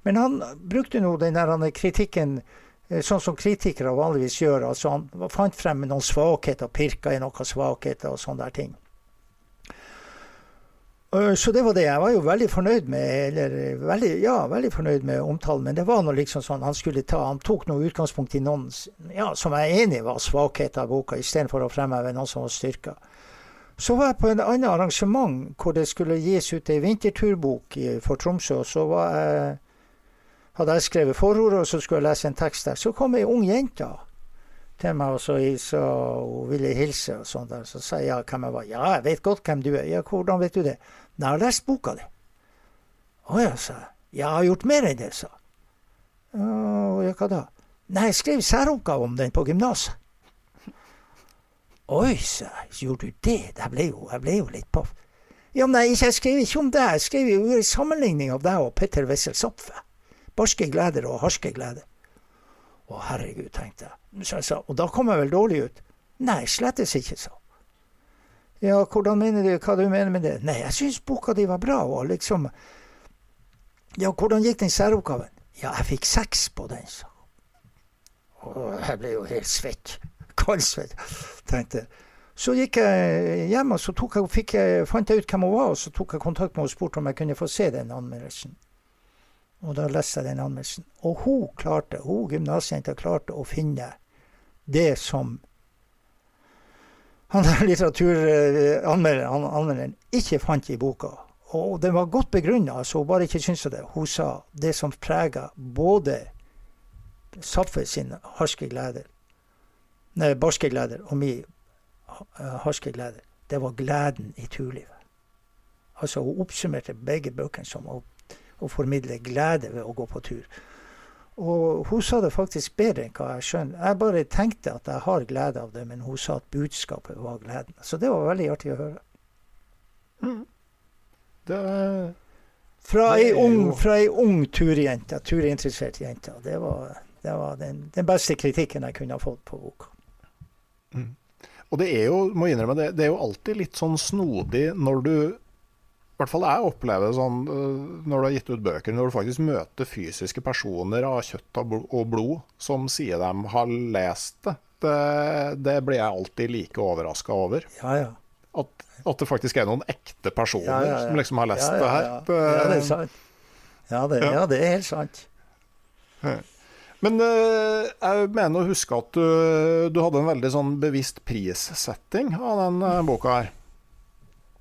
Men han brukte nå den der kritikken eh, sånn som kritikere vanligvis gjør. altså Han fant frem noen svakheter, pirka i noen svakheter og sånne der ting. Øh, så det var det. Jeg var jo veldig fornøyd med eller veldig, ja, veldig fornøyd med omtalen. Men det var noe liksom sånn han skulle ta Han tok noe utgangspunkt i noen ja, som jeg er enig var svakheter av boka, istedenfor å fremheve noen som var styrka. Så var jeg på en annen arrangement hvor det skulle gis ut ei vinterturbok for Tromsø. og Så jeg, hadde jeg skrevet forordet, og så skulle jeg lese en tekst der. Så kom ei ung jente til meg, og så, så hun ville hilse og sånn der. Så sa jeg ja, hvem jeg var. Ja, jeg vet godt hvem du er. Ja, hvordan vet du det? Jeg har lest boka di. Å ja, sa jeg. Jeg har gjort mer enn det, sa hun. ja, hva da? Nei, jeg skrev særoppgave om den på gymnaset. Oi, sa jeg. Gjorde du det? Jeg ble jo, jeg ble jo litt paff. Ja, men jeg, jeg skrev ikke om deg. Jeg skrev jo en sammenligning av deg og Petter Wessel Zapfe. Barske gleder og harske gleder. Å, herregud, tenkte jeg. Så jeg sa, og da kom jeg vel dårlig ut? Nei, slettes ikke, sa Ja, hvordan mener du, hva du mener med det? Nei, jeg syns boka di var bra, og liksom Ja, hvordan gikk den særoppgaven? Ja, jeg fikk seks på den, sa Og jeg ble jo helt svett. <laughs> Kaldsvett. Tenkte Så gikk jeg hjem og så jeg, jeg, fant jeg ut hvem hun var, og så tok jeg kontakt med henne og spurte om jeg kunne få se den anmeldelsen. Og da leste jeg den anmeldelsen. Og hun klarte, hun gymnasjenta klarte å finne det som han <laughs> litteraturanmelderen ikke fant i boka. Og den var godt begrunna, så hun bare ikke syntes det. Hun sa det som prega både Saffe sin harske glede, nei, barske gleder og min harske glede, det var gleden i turlivet. Altså Hun oppsummerte begge bøkene som å, å formidle glede ved å gå på tur. Og hun sa det faktisk bedre enn hva jeg skjønner. Jeg bare tenkte at jeg har glede av det, men hun sa at budskapet var gleden. Så det var veldig artig å høre. Mm. Det, fra ei ung, fra ei ung turjente, turinteressert jente. Det var, det var den, den, beste kritikken jeg kunne ha fått på boka. Mm. Og det er jo, må innrømme, det, det er jo alltid litt sånn snodig når du hvert fall jeg opplever sånn øh, når du har gitt ut bøker, når du faktisk møter fysiske personer av kjøtt og blod som sier de har lest det. Det, det blir jeg alltid like overraska over. Ja, ja. At, at, det faktisk er noen ekte personer ja, som liksom har lest det her. Det, ja, det er sant. Ja, det, ja, det er helt sant. Men øh, jeg mener å huske at du, du hadde en veldig sånn bevisst prissetting av den øh, boka her.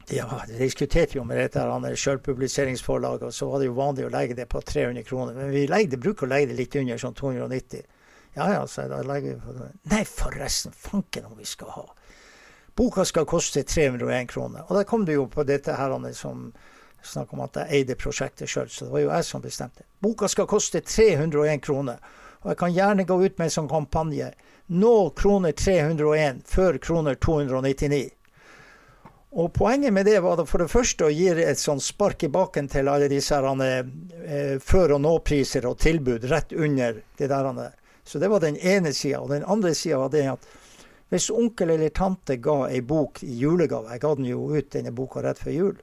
Ja, det diskuterte jo med dette sjølpubliseringsforlaget, og så var det jo vanlig å legge det på 300 kroner. Men vi legger, bruker å legge det litt under, sånn 290. Ja ja, så da legger vi på det. Nei, forresten, fanken om vi skal ha. Boka skal koste 301 kroner. Og da kom det jo på dette her som snakk om at jeg eide prosjektet sjøl, så det var jo jeg som bestemte. Boka skal koste 301 kroner. Og jeg kan gjerne gå ut med en sånn kampanje. Nå kroner 301 før kroner 299. Og Poenget med det var for det første å gi et sånn spark i baken til alle disse eh, før- og nå-priser og tilbud rett under det der. Så det var den ene sida. Og den andre sida var det at hvis onkel eller tante ga ei bok i julegave Jeg ga den jo ut, denne boka, rett før jul.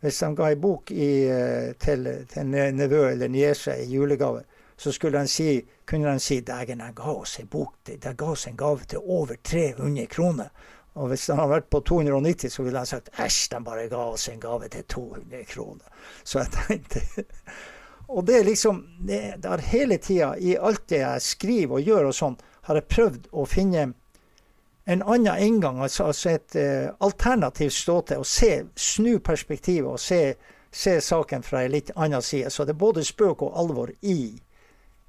Hvis de ga ei bok i, eh, til, til nevø eller niese i julegave, så skulle de si, kunne de si bok, de ga oss en gave til over 300 kroner. Og hvis den hadde vært på 290, så ville han sagt æsj, de bare ga oss en gave til 200 kroner. Så jeg tenkte <laughs> Og det er liksom det, det har hele tida, i alt det jeg skriver og gjør og sånn, har jeg prøvd å finne en annen inngang, altså, altså et uh, alternativ ståsted. Og se, snu perspektivet og se, se, saken fra en litt annen side. Så det er både spøk og alvor i,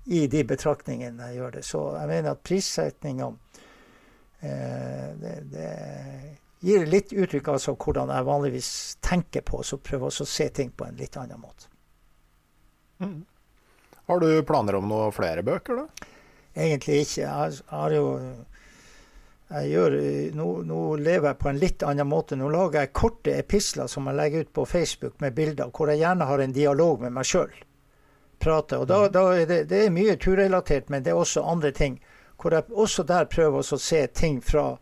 i de betraktningene jeg gjør det. Så jeg mener at prissetninga det, det gir litt uttrykk altså hvordan jeg vanligvis tenker på, så prøver jeg å se ting på en litt annen måte. Mm. Har du planer om noen flere bøker, da? Egentlig ikke. Jeg har jo jeg gjør, nå, nå, lever jeg på en litt annen måte. Nå lager jeg korte episler som jeg legger ut på Facebook med bilder, hvor jeg gjerne har en dialog med meg sjøl. Prate. Og da, mm. da er det, det, er mye turrelatert, men det er også andre ting hvor jeg også der prøver å se ting fra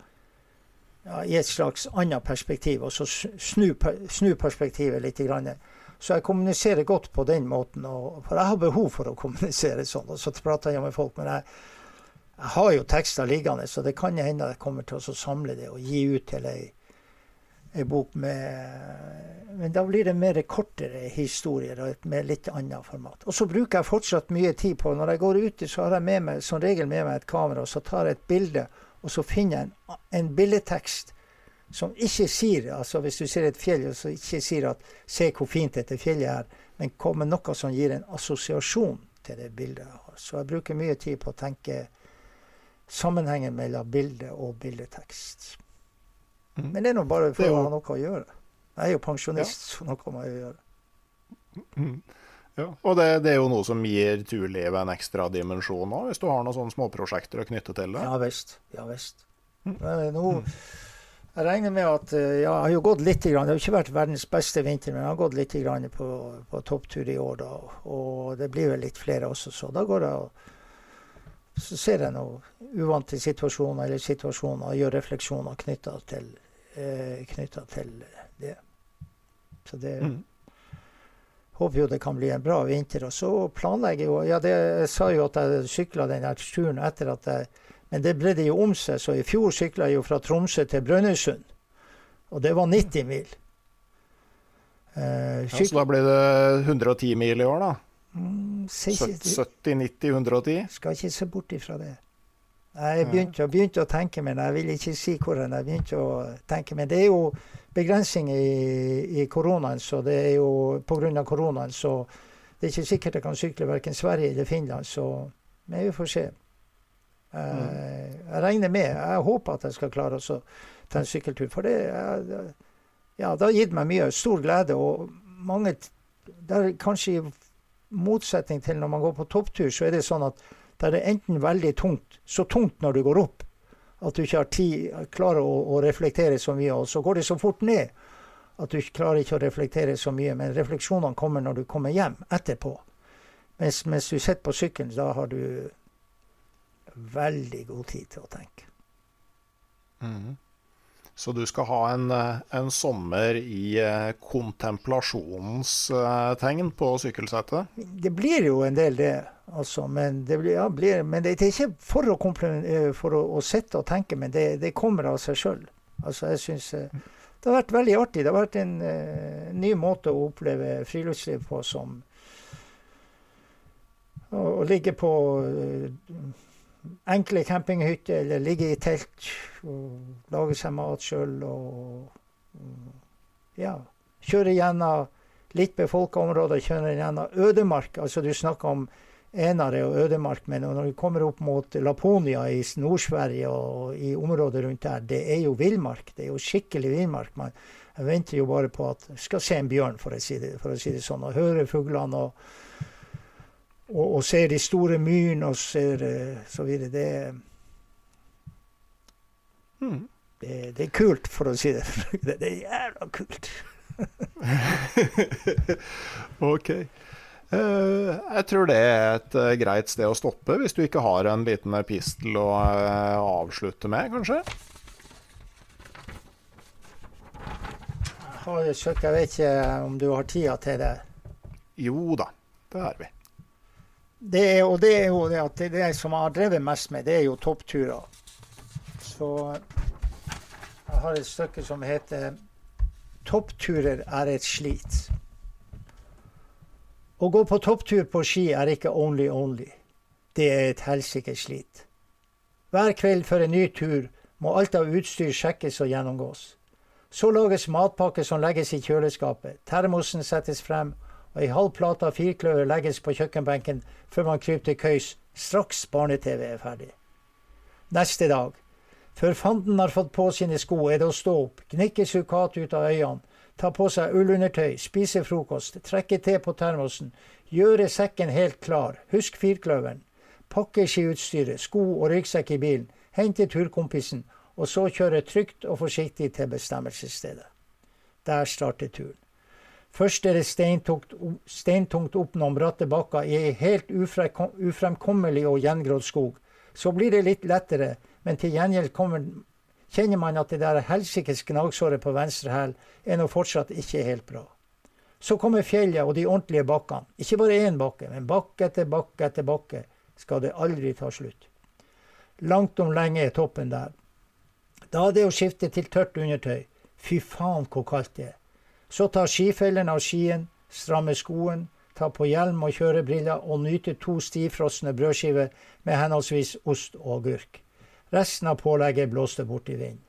ja, i et slags annet perspektiv, og så snu, snu perspektivet litt. Grann. Så jeg kommuniserer godt på den måten. Og, for jeg har behov for å kommunisere sånn. Og så prater jeg med folk. Men jeg, jeg har jo tekster liggende, så det kan hende jeg kommer til å samle det og gi ut til ei, ei bok med Men da blir det mer kortere historier med litt annet format. Og så bruker jeg fortsatt mye tid på Når jeg går ute, så har jeg med meg, som regel med meg et kamera, og så tar jeg et bilde og så finner jeg en, en bildetekst som ikke sier altså Hvis du ser et fjell, så ikke sier at 'se hvor fint dette fjellet er', men kommer noe som gir en assosiasjon til det bildet jeg har. Så jeg bruker mye tid på å tenke sammenhengen mellom bilde og bildetekst. Mm. Men det er nå bare for å ha noe å gjøre. Jeg er jo pensjonist, så noe må jeg gjøre. Mm. Ja, og det, det, er jo noe som gir turlivet en ekstra dimensjon òg, hvis du har noen sånne småprosjekter å knytte til det? Ja visst. Ja visst. Mm. Nå, jeg regner med at ja, jeg har jo gått litt grann, Det har ikke vært verdens beste vinter, men jeg har gått litt grann på, på topptur i år. da, Og det blir vel litt flere også, så da går jeg og så ser jeg noen uvante situasjoner eller situasjoner og gjør refleksjoner knytta til, eh, til det. Så det mm. håper jo det kan bli en bra vinter. Og så planlegger jo Ja, det, jeg sa jo at jeg sykla den turen etter at jeg Men det ble det jo om seg, så i fjor sykla jeg jo fra Tromsø til Brønnøysund. Og det var 90 mil. Eh, ja, så da ble det 110 mil i år, da? Mm, 70-90-110? Skal ikke se bort ifra det. Jeg begynte, begynte, å tenke, men jeg vil ikke si hvordan jeg begynte å tenke. meg. det er jo begrensninger i, i koronaen, så det er jo pga. koronaen, så det er ikke sikkert jeg kan sykle verken Sverige eller Finland. Så men vi får se. Jeg, mm. jeg regner med, jeg håper at jeg skal klare å ta en sykkeltur. For det, ja, det har gitt meg mye stor glede. Og mange det er Kanskje i motsetning til når man går på topptur, så er det sånn at der det er enten veldig tungt, så tungt når du går opp, at du ikke har tid, klarer å, å, reflektere så mye. Og så går det så fort ned at du ikke klarer ikke å reflektere så mye. Men refleksjonene kommer når du kommer hjem etterpå. Mens, mens du sitter på sykkelen, da har du veldig god tid til å tenke. Mm. Så du skal ha en, en sommer i eh, kontemplasjonens eh, tegn på sykkelsetet? Det blir jo en del, det. Altså, men, det blir, ja, blir, men det, er ikke for å, eh, for å, å sitte og tenke, men det, det kommer av seg sjøl. Altså, jeg synes, det har vært veldig artig. Det har vært en uh, ny måte å oppleve friluftsliv på som å, å ligge på uh, enkle campinghytter eller ligge i telt og lage seg mat sjøl og, ja, kjøre gjennom litt befolka områder, kjøre gjennom ødemark. Altså du snakker om enare og ødemark, men når du kommer opp mot Laponia i Nord-Sverige og i området rundt der, det er jo villmark. Det er jo skikkelig villmark. jeg venter jo bare på at skal se en bjørn, for å si det, å si det sånn, og høre fuglene. og og, og ser de store myrene og ser uh, så videre. Det, mm. det, det, er kult, for å si det. det, det er jævla kult. <laughs> ok. Uh, jeg tror det er et uh, greit sted å stoppe, hvis du ikke har en liten pistol å avslutte med, kanskje? Jeg vet ikke om du har tida til det? Jo da, det har vi. Det er, og det er jo det at det, det som jeg har drevet mest med, det er jo toppturer. Så jeg har et stykke som heter 'Toppturer er et slit'. Å gå på topptur på ski er ikke only only. Det er et helsikes slit. Hver kveld før en ny tur må alt av utstyr sjekkes og gjennomgås. Så lages matpakke som legges i kjøleskapet. Termosen settes frem, og ei halv plate av firkløver legges på kjøkkenbenken før man kryper til køys straks barne-TV er ferdig. Neste dag. Før fanden har fått på sine sko, er det å stå opp, gnikke sukkat ut av øynene, ta på seg ullundertøy, spise frokost, trekke te på termosen, gjøre sekken helt klar, husk firkløveren, pakke skiutstyret, sko og ryggsekk i bilen, hente turkompisen, og så kjøre trygt og forsiktig til bestemmelsesstedet. Der starter turen. Først er det steintungt, opp noen bratte bakker i helt ufremkommelig og gjengrodd skog. Så blir det litt lettere, men til gjengjeld kommer, kjenner man at det der helsikes gnagsåret på venstre hæl er nå fortsatt ikke helt bra. Så kommer fjellet og de ordentlige bakkene. Ikke bare én bakke, men bakke etter bakke etter bakke skal det aldri ta slutt. Langt om lenge er toppen der. Da er det å skifte til tørt undertøy. Fy faen hvor kaldt det er. Så ta skifellene av skien, stramme skoen, ta på hjelm og kjørebriller og nyte to stivfrosne brødskiver med henholdsvis ost og agurk. Resten av pålegget blåste bort i vinden.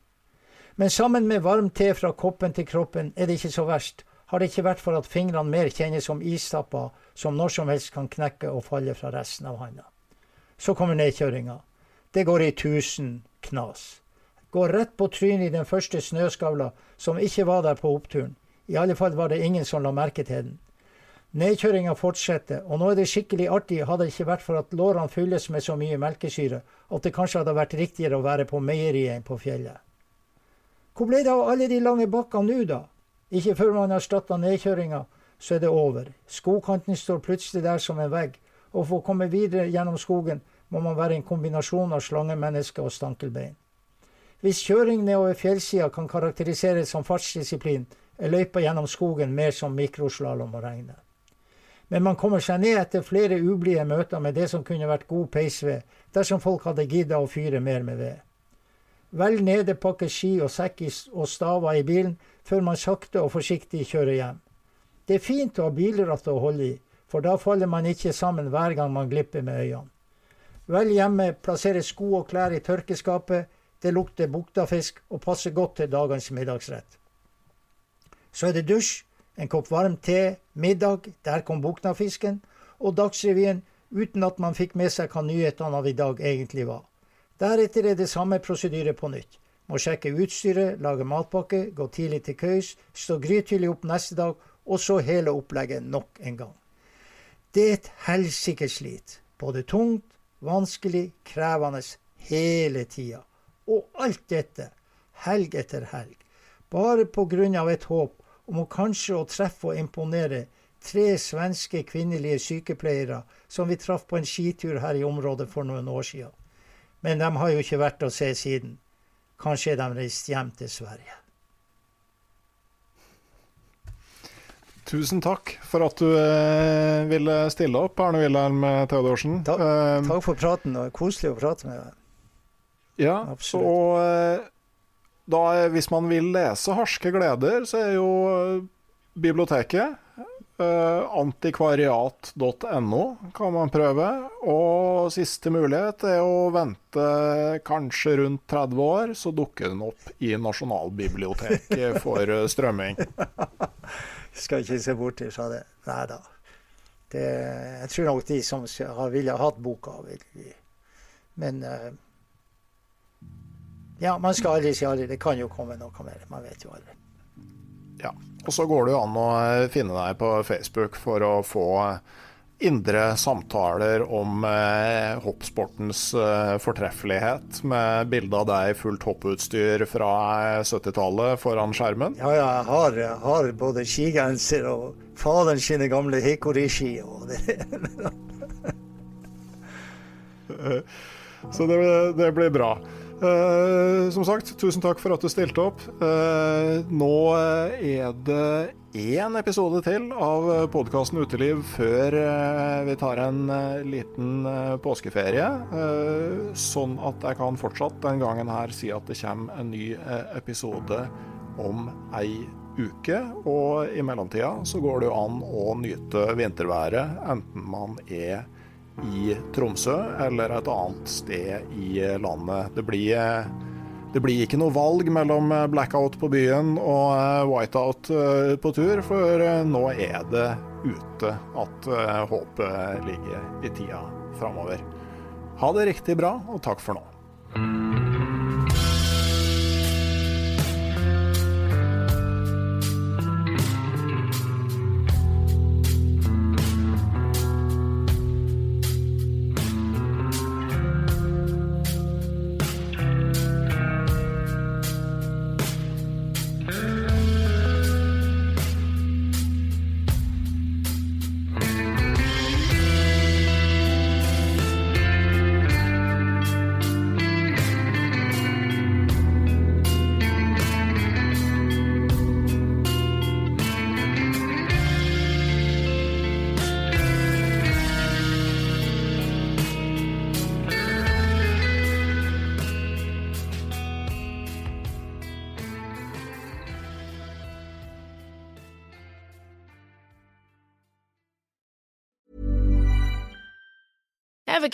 Men sammen med varm te fra koppen til kroppen er det ikke så verst. Har det ikke vært for at fingrene mer kjennes som istapper som når som helst kan knekke og falle fra resten av handa. Så kommer nedkjøringa. Det går i tusen knas. Går rett på trynet i den første snøskavla som ikke var der på oppturen. I alle fall var det ingen som la merke til den. Nedkjøringa fortsetter, og nå er det skikkelig artig hadde det ikke vært for at lårene fylles med så mye melkesyre at det kanskje hadde vært riktigere å være på meieriet enn på fjellet. Hvor ble det av alle de lange bakkene nå, da? Ikke før man erstatta nedkjøringa, så er det over. Skogkanten står plutselig der som en vegg, og for å komme videre gjennom skogen må man være en kombinasjon av slangemenneske og stankelbein. Hvis kjøring nedover fjellsida kan karakteriseres som fartsdisiplin, er løypa gjennom skogen mer som mikroslalåm å regne. Men man kommer seg ned etter flere ublide møter med det som kunne vært god peisved, dersom folk hadde gidda å fyre mer med ved. Vel nede pakker ski og sekk og staver i bilen før man sakte og forsiktig kjører hjem. Det er fint å ha bilratt å holde i, for da faller man ikke sammen hver gang man glipper med øynene. Vel hjemme, plasseres sko og klær i tørkeskapet, det lukter buktafisk og passer godt til dagens middagsrett. Så er det dusj, en kopp varm te, middag, der kom Buknafisken, og Dagsrevyen uten at man fikk med seg hva nyhetene av i dag egentlig var. Deretter er det samme prosedyre på nytt. Må sjekke utstyret, lage matpakke, gå tidlig til køys, stå grytidlig opp neste dag, og så hele opplegget nok en gang. Det er et helsikes slit. Både tungt, vanskelig, krevende hele tida. Og alt dette, helg etter helg. Bare på grunn av et håp om å kanskje å treffe og imponere tre svenske kvinnelige sykepleiere som vi traff på en skitur her i området for noen år siden. Men de har jo ikke vært å se siden. Kanskje er de reist hjem til Sverige. Tusen takk for at du eh, ville stille opp, Arne Wilhelm Theodorsen. Takk, eh, takk for praten. Var koselig å prate med deg. Ja, Absolutt. og eh, da, hvis man vil lese 'Harske gleder', så er jo eh, biblioteket uh, antikvariat.no kan man prøve. Og siste mulighet er å vente kanskje rundt 30 år, så dukker den opp i Nasjonalbiblioteket for strømming. <laughs> Skal ikke se bort fra det. Nei da. jeg tror nok de som har ville hatt boka, vil Men uh, ja, man skal aldri si aldri. Det kan jo komme noe mer. Man vet jo aldri. Ja. Og så går det jo an å eh, finne deg på Facebook for å få indre samtaler om eh, hoppsportens eh, fortreffelighet, med bilde av deg i fullt hopputstyr fra 70-tallet eh, foran skjermen. Ja, ja, jeg har, jeg har både skigenser og faderen sine gamle hikori-ski. <laughs> Så det, det blir bra. Uh, som sagt, tusen takk for at du stilte opp. Uh, nå er det én episode til av podkasten Uteliv før uh, vi tar en liten påskeferie. sånn at jeg kan fortsatt den gangen her si at det kommer en ny episode om ei uke. Og i mellomtida så går det jo an å nyte vinterværet, enten man er i Tromsø eller et annet sted i landet. Det blir, det blir ikke noe valg mellom blackout på byen og eh, whiteout eh, på tur, for eh, nå er det ute at håpet ligger i tida framover. Ha det riktig bra, og takk for nå.